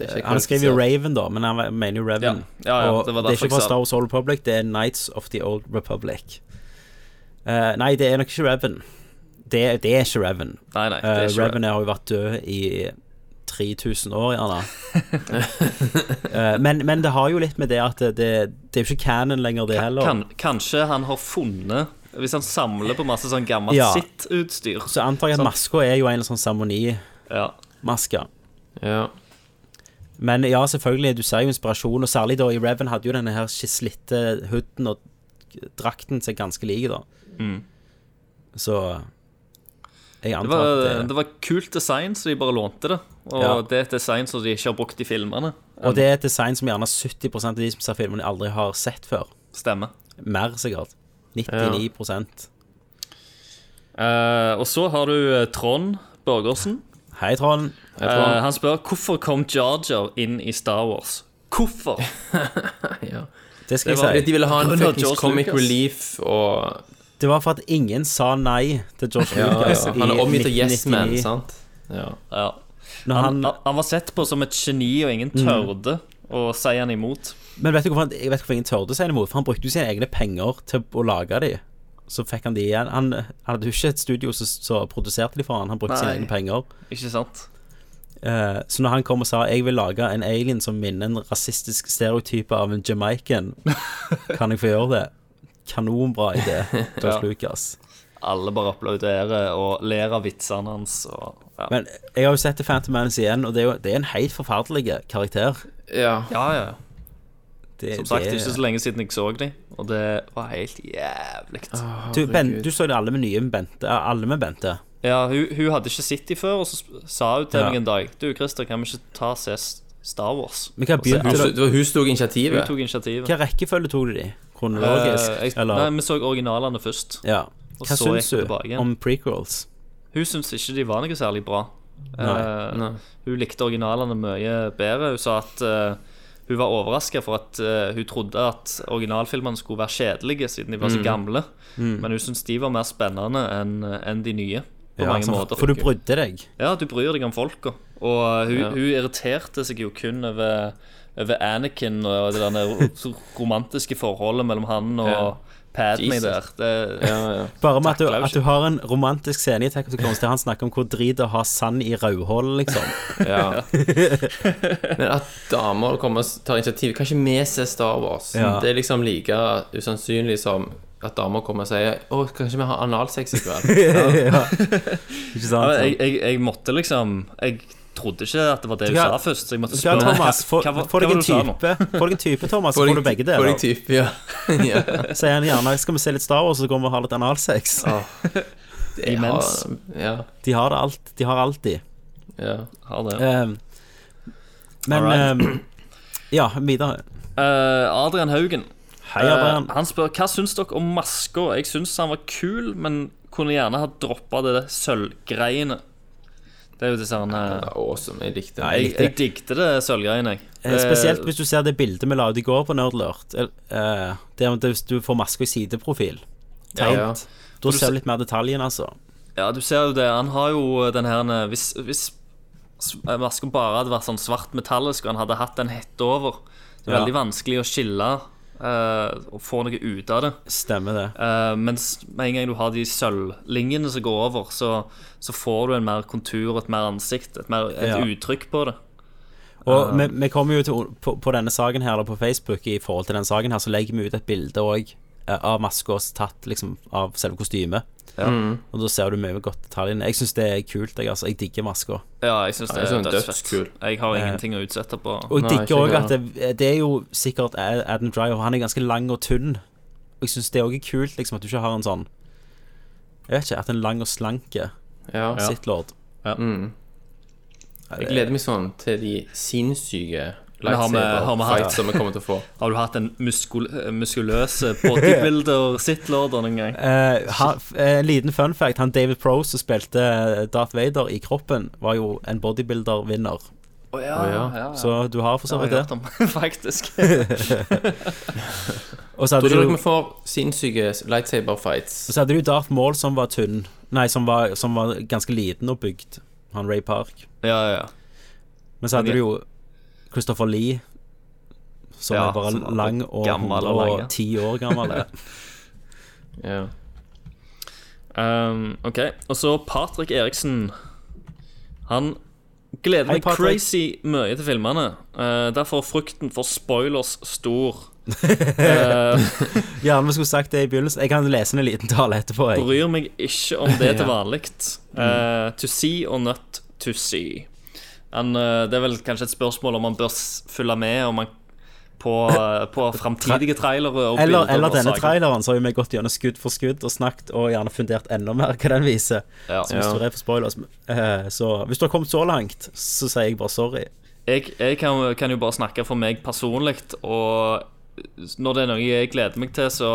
ikke Han skrev jo. Raven, da, men han mener jo Revan. Ja. Ja, ja, det var det er ikke fra Star. Wars Old Republic, det er Knights of the Old Republic. Eh, nei, det er nok ikke Revan. Det, det er ikke Revan. Nei, nei, det Uh, er ikke Revan har jo vært død i 3000 år, gjerne. uh, men, men det har jo litt med det at det, det, er jo ikke canon lenger, det heller. kan, Kanskje han har funnet Hvis han samler på masse sånn gammelt Ja. sitt-utstyr. Så antar jeg at maska er jo en sånn seremonimaske. Ja. ja. Men ja, selvfølgelig, du ser jo inspirasjon, og særlig da i Revan hadde jo denne her slitte hooden og drakten seg ganske like, da. Mm. Så jeg Det antar var, at det, det var kult design, så de bare lånte det. Og Ja. det er et design som de ikke har brukt i filmene. Og det er et design som gjerne 70% av de som ser filmene, aldri har sett før. Stemmer. Mer, sikkert. 99 Eh, og så har du eh, Trond Børgersen. Hei, Trond. Hei, Trond. Uh, han, spør hvorfor kom Jar Jar inn i Star Wars. Hvorfor? ja. Det skal Det jeg si. De ville ha en fuckings comic Lucas. relief og Det var for at ingen sa nei til George ja, Lucas ja. Han er omgitt av yes men, sant? Ja. Ja. Når Han, han, han var sett på som et geni, og ingen tørde å si han imot. men vet du hvorfor han, jeg vet hvorfor ingen tørde å si han imot? For han brukte jo sine egne penger til å lage de. Så fikk han de igjen. Han, han hadde jo ikke et studio som produserte de for han, han brukte sine egne penger. Ikke sant? Uh, så når han kom og sa jeg vil lage en alien som minner en rasistisk stereotype av en jamaican, kan jeg få gjøre det? Kanonbra idé, George Ja. Lucas. Alle bare applauderer og ler av vitsene hans. Og, ja. Men jeg har jo sett The Phantom Manus igjen, og det er jo det er en helt forferdelig karakter. ja. ja, ja. Det, Som sagt, det, ikke så lenge siden jeg så dem, og det var helt jævlig. du, ben, du så det alle med nye Bente. Alle med Bente. Ja, hun, hun hadde ikke sett dem før, og så sa hun til Ja. meg en dag Du, Christer, kan vi ikke ta og se Star Wars? Men hva begynte Hun, det var hun tok initiativet? Hun tok initiativet. Hva rekkefølge tok du de? Kronologisk? Eh, jeg, eller? Nei, vi så originalene først. ja. Hva syns du om prequels? Hun syns ikke de var noe særlig bra. Nei, Eh, nei. Hun likte originalene mye bedre. Hun sa at uh, hun var overraska for at uh, hun trodde at originalfilmene skulle være kjedelige siden de var Mm. så gamle. Men hun syns de var mer spennende enn en de nye. På Ja, mange altså, måter. For du brydde deg? Ja, du bryr deg om folka. Og hun, Ja. hun irriterte seg jo kun over, over Anakin og det der romantiske forholdet mellom han og Ja. Padme der. Det, Ja, ja. Bare med at du, at du har en romantisk scene i Attack of the Clones der han snakker om hvor drit det er å ha sand i rødhålet, liksom. Ja. Men at damer kommer og tar initiativ Kan ikke vi se Star Wars? Ja. Det er liksom like usannsynlig som at damer kommer og sier Å, kanskje vi har analsex i kveld? ja. Ikke sant? Ja, jeg, jeg, jeg måtte liksom Jeg trodde ikke at det var det hun Ja. sa først, så jeg måtte Ja, spørre Thomas, få deg en du type, få deg en type, Thomas, så får du begge Får deg deler. type, ja. ja. Sier han gjerne skal vi se litt Star Wars, så går vi og har litt analsex. Det Imens. har- Ja. De har det alt. De har alltid. ja. Har det. Um, men um, Ja, videre. Uh, Adrian Haugen Hei, Adrian. Uh, han spør hva syns dere om maska. Jeg syns han var kul, men kunne gjerne ha droppa det sølvgreiene. Det er jo disse Det her er awesome. Jeg likte det. Nei, Jeg, jeg digget det sølvgreiene, jeg. Eh, Spesielt hvis du ser det bildet vi la ut i går på Nerdlurt. Det er hvis du får maska i sideprofil. Tegnt. Ja. Da ser du litt mer detaljen, altså. Ja, du ser jo det. Han har jo den her Hvis, hvis maska bare hadde vært sånn svart metallisk, og han hadde hatt en hette over Det er Ja. veldig vanskelig å skille eh, og få noe ut av det. Stemmer det. Eh, mens med en gang du har de sølvlinjene som går over, så, så får du en mer kontur, et mer ansikt, et, mer, et Ja. uttrykk på det. Og vi, vi kommer jo til på, på denne saken her, eller på Facebook, i forhold til denne saken her, så legger vi ut et bilde òg av maska tatt liksom av selve kostymet. Og da ser du mye godt detaljene. Jeg syns det er kult, jeg, altså. Jeg digger maska. Ja, jeg syns Ja, det jeg er dødsfett. Jeg har ingenting å utsette på. Og jeg digger òg at det, det er jo sikkert Adam Driver. Han er ganske lang og tynn. Og jeg syns det òg er kult, liksom, at du ikke har en sånn Jeg vet ikke, at en lang og slanke Ja. Sith Lord. Mm. Jeg gleder meg sånn til de sinnssyke Men har vi- har vi hatt- lightsaber-fights som vi kommer til å få. Har du hatt en muskul muskuløs bodybuilder sitlorder noen gang? Uh, ha, eh, en liten fun fact. Han David Prose som spilte Darth Vader i kroppen, var jo en bodybuilder-vinner. Oh, ja, oh, ja. Så du har for så Det vidt har jeg det. hørt om, faktisk. Og så Tror hadde du du dere vi får sinnssyke lightsaber-fights? Og så hadde du Darth Maul som var tynn Nei, som var, som var ganske liten og bygd Han Ray Park Ja, ja, ja. Men så hadde Men du jo Christopher Lee Som Ja, er bare som lang og gammel og lang, ja. 110 år gammel Ja. Um, ok, og så Patrick Eriksen Han gleder Hei, meg Patrick. crazy mye til filmene Uh, Derfor er frukten for spoilers stor uh, Gjerne vi skulle sagt det i begynnelsen Jeg kan lese en liten tale etterpå jeg. Bryr meg ikke om det til Ja. vanlig Uh, To see or not to see Han, eh, Det er vel kanskje et spørsmål om man bør følge med Om man på, eh, på fremtidige trailere og eller, eller denne traileren Så har vi gått gjennom skudd for skudd Og snakket og gjerne fundert enda mer hva den viser ja. Så hvis du er spoilers eh, Så hvis du har kommet så langt Så sier jeg bare sorry Jeg, jeg kan, kan jo bare snakke for meg personlig, og når det er noe jeg gleder meg til, så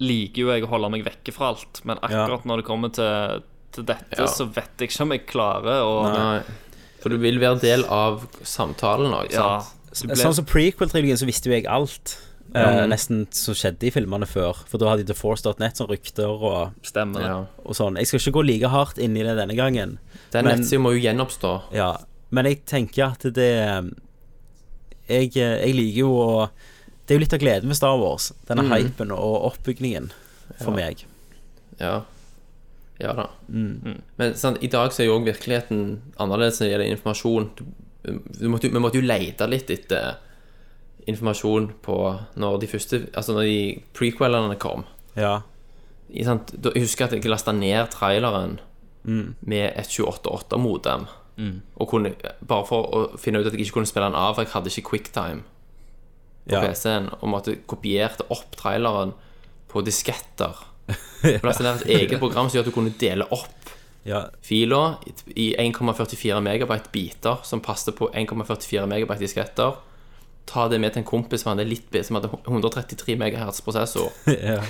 liker jo jeg å holde meg vekke fra alt. Men akkurat når det kommer til, til dette, Ja. så vet jeg ikke om jeg klarer å Nei. For du vil være del av samtalen òg, Ja, sant? ble, Sånn som prequel-trilogien så visste jo jeg alt eh, Nesten som skjedde i filmene før For da hadde de TheForce.net som rykter og, stemmer. Ja. og sånn Jeg skal ikke gå like hardt inn i det denne gangen Den nettsida må jo gjenoppstå. Ja, men jeg tenker at det Jeg, jeg liker jo å Det er jo litt av gleden med Star Wars Denne hypen og oppbyggingen For Ja. meg Ja. Ja da. Men sant, i dag så er jo òg virkeligheten annerledes når det gjelder informasjon. Du, du måtte, vi måtte jo lete litt etter informasjon på når de første Altså når de prequelene kom. Ja, I, sant, da, jeg husker at jeg lasta ned traileren med et 28.8-modem. Og kunne, bare for å finne ut at jeg ikke kunne spille den av, for jeg hadde ikke quicktime på ja. PC-en. Og måtte kopierte opp traileren på disketter. Plass er et eget program som gjør at du kunne dele opp Ja, fila i 1,44 megabyte biter som passet på 1,44 megabyte disketter. Ta det med til en kompis som hadde, litt, som hadde 133 megahertz prosessor. ja.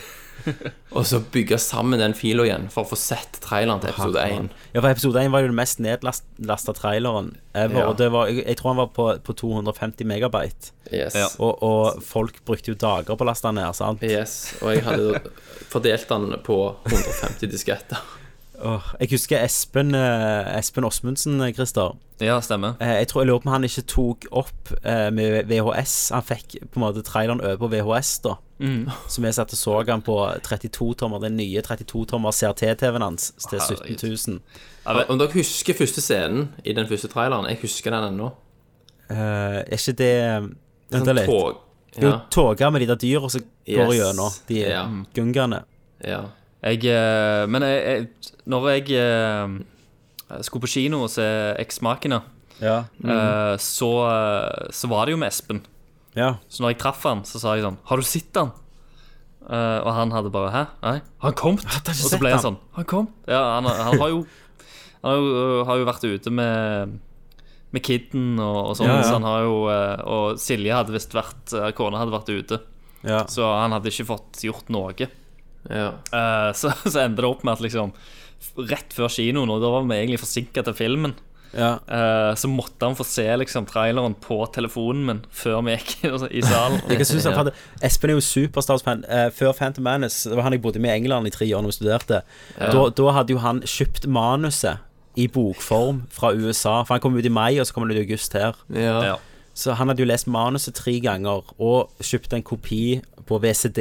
Og så bygge sammen den fila igjen for å få sett traileren til episode 1. ja, for episode 1 var jo den mest nedlasta traileren ever. Ja. Og det var, jeg, jeg tror han var på, på 250 megabyte. Yes. Ja. Og, og folk brukte jo dager på å laste den ned, sant? yes. Og jeg hadde fordelt den på 150 disketter. Oh, jeg husker Espen eh, Espen Osmundsen, eh, Christer. Ja, stemmer. Eh, Jeg tror jeg lurer på om han ikke tok opp med VHS. Han fikk på en måte traileren over på VHS, da. Så vi satt og så han på 32-tommer, den nye 32-tommer CRT-TV-en hans til 17 000. Om dere husker første scenen i den første traileren? Jeg husker den ennå. Uh, er ikke det Vent Sånn litt. tog. Jo, Ja. toga med de der dyra som går Yes. gjennom. De Ja. gungene. ja. Jeg, eh, men jeg, jeg, når jeg eh, skulle på kino og se Eksmakene, Ja. Mm. så, så var det jo med Espen. Ja. Så når jeg traff han, så sa jeg sånn Har du sett han? Eh, og han hadde bare Hæ? Nei? Har han kommet? Og så ble jeg sånn Har han kommet? Ja, han, han har jo Han har jo, har jo vært ute med Med kiden og, og sånn, Ja, ja. så han har jo eh, Og Silje hadde visst vært eh, Kona hadde vært ute, ja. så han hadde ikke fått gjort noe. ja. Eh, så, så endte det opp med at liksom Rett før kinoen, og da var vi egentlig forsinka til filmen, ja. Uh, så måtte han få se liksom traileren på telefonen min før vi gikk i salen. Jeg synes han hadde, Espen er jo superstas-fan. Eh, før Phantom Menace, det var han jeg bodde med i England i tre år når vi studerte. Da, da hadde jo han kjøpt manuset i bokform fra USA. For han kom ut i mai, og så kom han ut i august her. ja. Ja. Så han hadde jo lest manuset tre ganger og kjøpt en kopi på VCD.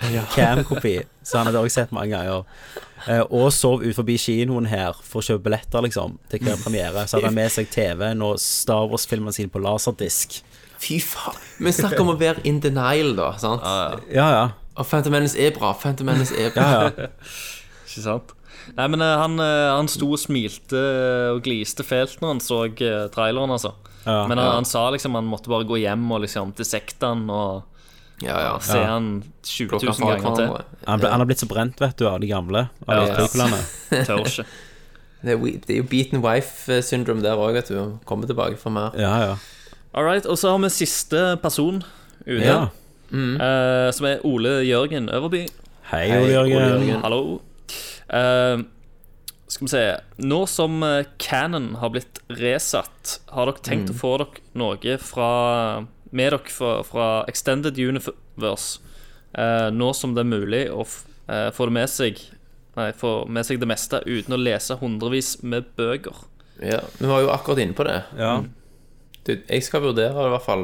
Cam-kopi. Så han hadde også sett mange ganger. Eh, og sov ut forbi kinoen her for å kjøpe billetter, liksom, til hver premiere. Så hadde han med seg TV-en og Star Wars-filmene sine på laserdisk. Fy faen. Men snakk om å være in denial, da. sant? Ja, ja. Og Phantom Menace er bra. Phantom Menace er bra. ja, ja. Ikke sant? Nei, men eh, han, eh, han sto og smilte og gliste fælt når han så eh, traileren, altså. Ja, men han, han sa liksom han måtte bare gå hjem og liksom dissekte han og, Ja, ja. se han 20 000 fra ganger til. Han, ble, han har blitt så brent, vet du, av de gamle. Av Ja, de ja. prequelene. Tør ikke. Det er, det er jo beaten wife syndrome der òg, at du. Kommer tilbake for mer. Ja, ja. All right, og så har vi siste person ute, ja. eh, som er Ole Jørgen Øverby. Hei, Hei, Ole Jørgen. Ole Jørgen. Hallo. Uh, skal vi se Nå som Cannon Canon har blitt resatt, har dere tenkt å få dere noe fra med dere fra, fra Extended Universe? Eh, nå som det er mulig å eh, få det med seg Nei, få med seg det meste uten å lese hundrevis med bøker. Ja, Vi var jo akkurat inne på det. Ja. Du, jeg skal vurdere det i hvert fall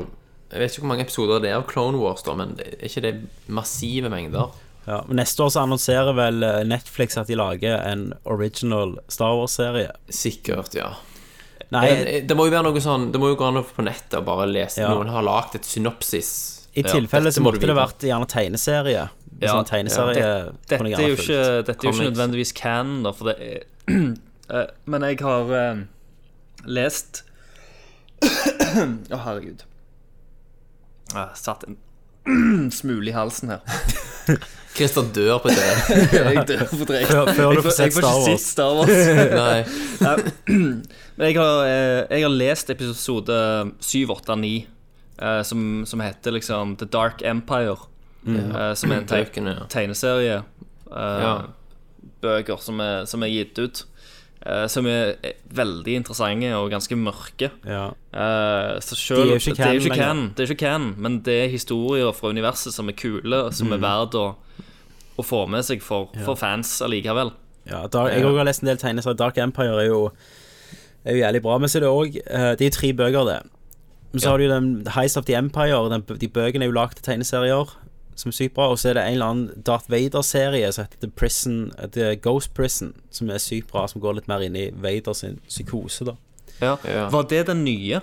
Jeg vet ikke hvor mange episoder det er av Clone Wars, da, men er ikke det massive mengder? ja. Men neste år så annonserer vel eh, Netflix at de lager en original Star Wars-serie. Sikkert, ja. Nei, det, Det må jo være noe sånn Det må jo gå an å på nettet og bare lese Ja. Noen har lagd et synopsis. i ja, tilfelle så måtte det vært gjerne tegneserie. Ja, sånn tegneserie Dette kunne dette, er jo ikke, dette er jo ikke nødvendigvis canon, da, for det er Eh, Men jeg har uh, lest Å, herregud. Jeg satt en smule i halsen her. Christer dør på det. Jeg dør for drøyt. Før, før du får får, jeg får Star ikke Wars. sett Star Wars. Nei. Men jeg har, eh, jeg har lest episode 7, 8, 9, eh, som, som heter liksom The Dark Empire. eh, som er en teg Bøkene, ja. tegneserie. eh, Ja. Bøker som er, som er gitt ut. Eh, som er eh, veldig interessante og ganske mørke. Ja. Eh, så selv, er jo ikke det er jo ikke er ikke canon, men det er historier fra universet som er kule, og Mm. som er verdt å, å få med seg for, for fans allikevel. Ja, Dark, jeg har lest en del tegneserier. Dark Empire er jo, er jo jævlig bra. Men så er det òg Det er jo tre bøker, det. Men så har du jo den Heist of the Empire. Den, de bøkene er jo lagd til tegneserier, som er sykt bra. Og så er det en eller annen Darth Vader-serie som heter The Prison The Ghost Prison, som er sykt bra, som går litt mer inn i Vader sin psykose, da. Ja. Ja. Var det den nye?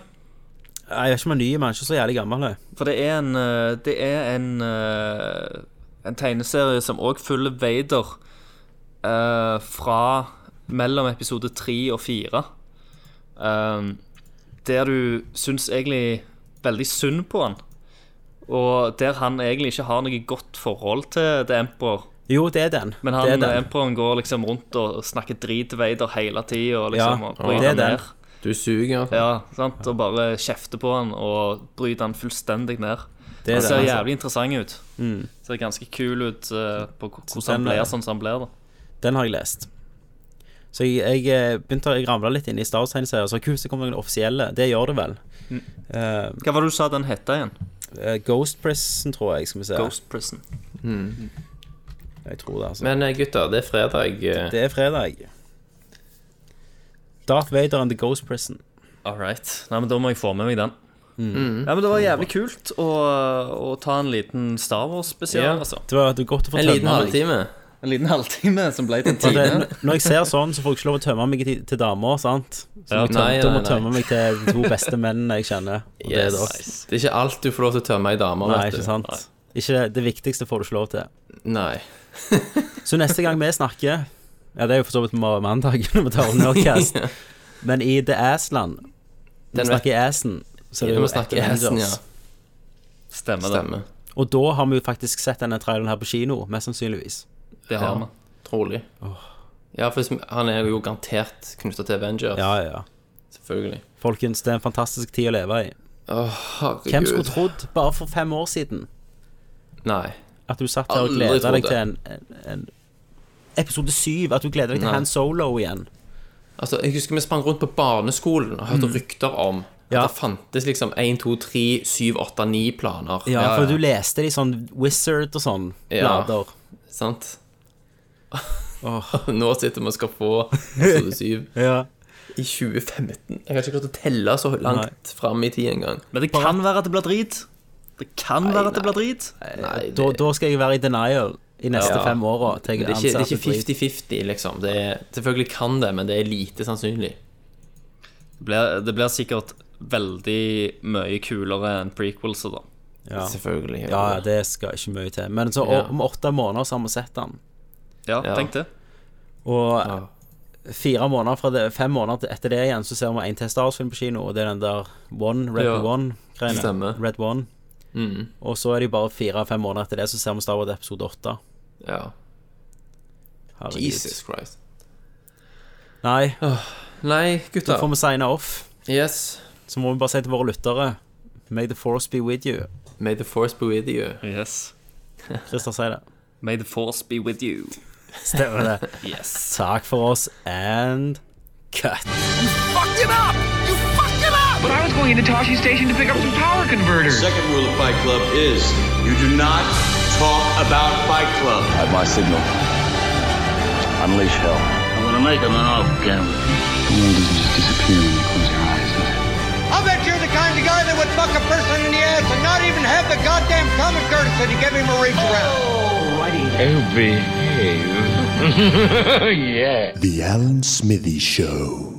Jeg vet ikke om den er ny, men ikke så jævlig gammel. For det er en eh, Det er en eh, En tegneserie som òg følger Vader uh, fra mellom episode tre og fire. Um, der du syns egentlig veldig synd på han. Og der han egentlig ikke har noe godt forhold til The Emperor. Jo, det er den. Men han, den. Emperoren går liksom rundt og snakker drit til Vader hele tida. Liksom, Ja, og det er den. ned. Du suger. Ja, sant? Og bare kjefter på han og bryter han fullstendig ned. Det Han ser den, altså. jævlig interessant ut. Ser ganske kul ut uh, på hvordan han blir er- sånn som han blir. da Den har jeg lest. Så jeg, jeg eh, begynte å ramle litt inn i Star Wars-tegneserier. Så kult, så kommer den offisielle. Det gjør det vel. Eh, Hva var det du sa den het igjen? Eh, Ghost Prison, tror jeg. Skal vi se. Ghost Prison. Jeg tror det, altså. Men eh, gutter, det er fredag. eh, det er fredag. Darth Vader and the Ghost Prison. All right. Nei, men Da må jeg få med meg den. Mm. Ja, men Det var jævlig kult å, å ta en liten Star Wars-spesial. Ja. altså Det var godt å få En liten halvtime. En liten halvtime som ble til en time. når jeg ser sånn, så får jeg ikke lov å tømme meg til, til damer, sant? Så jeg tøm, nei, må nei, tømme meg til de to beste mennene jeg kjenner. Og det er Yes. Det er ikke alt du får lov til å tømme i damer. Nei, ikke sant? Ikke det viktigste får du ikke lov til. Nei. Så neste gang vi snakker Ja, det er jo for så vidt på mandag når vi tar om Nerdcast. Men i The Assland Vi snakker i Assen, så det er Vi jo snakker hesten, ja. Stemmer det. Stemmer. Og da har vi jo faktisk sett denne traileren her på kino, mest sannsynligvis. Det har Ja. vi. Trolig. Ja, for han er jo garantert knytta til Avengers. Ja, ja, ja. Selvfølgelig. Folkens, det er en fantastisk tid å leve i. Herregud. Hvem skulle trodd, bare for fem år siden, Nei. at du satt her og gleda deg til en, en, en episode syv? At du gleder deg til Nei. Han Solo igjen? Altså, Jeg husker vi sprang rundt på barneskolen og hørte rykter om at Mm. Ja. det fantes liksom 1, 2, 3, 7, 8, 9 planer. Ja, Ja, for ja. du leste de sånn Wizard og sånn Ja. blader. Sant? Nå sitter vi og skal få episode 7 Ja. i 2015. Jeg har ikke klart å telle så langt fram i tid engang. Men det kan være at det blir drit. Det kan være at det blir drit. Nei, det, Da, da skal jeg være i denial i neste Ja. fem åra. det, er ikke, det er ikke 50-50, liksom. Det er, selvfølgelig kan det, men det er lite sannsynlig. Det blir, det blir sikkert veldig mye kulere enn prequelser, Da. Ja. Selvfølgelig. ja, det skal ikke mye til. Men så om åtte måneder så har vi sett den. Ja, Ja. tenk det. Og Ja. fire måneder fra det, fem måneder etter det igjen så ser vi en til Star Wars-film på kino, og det er den der One, Red Ja. One-greiene. Red One. Mm, Og så er det bare fire-fem måneder etter det, så ser vi Star Wars episode åtte. ja. Herregud. Jesus Christ. Nei, Nei, da får vi signe off. Yes. Så må vi bare si til våre lyttere May the force be with you. May the force be with you. Yes. Christer, si det. May the force be with you. Stemmer det. Yes. Takk for oss, and cut. You fucked it up! You fucked it up! But I was going into Toshi Station to pick up some power converters. Second rule of Fight Club is you do not talk about Fight Club. At my signal, unleash hell. I'm gonna make him an off camera. The world doesn't just disappear when you close your eyes, does it? I'll bet you're the kind of guy that would fuck a person in the ass and not even have the goddamn common courtesy to give him a reach around. Oh, yeah. The Alan Smithy Show.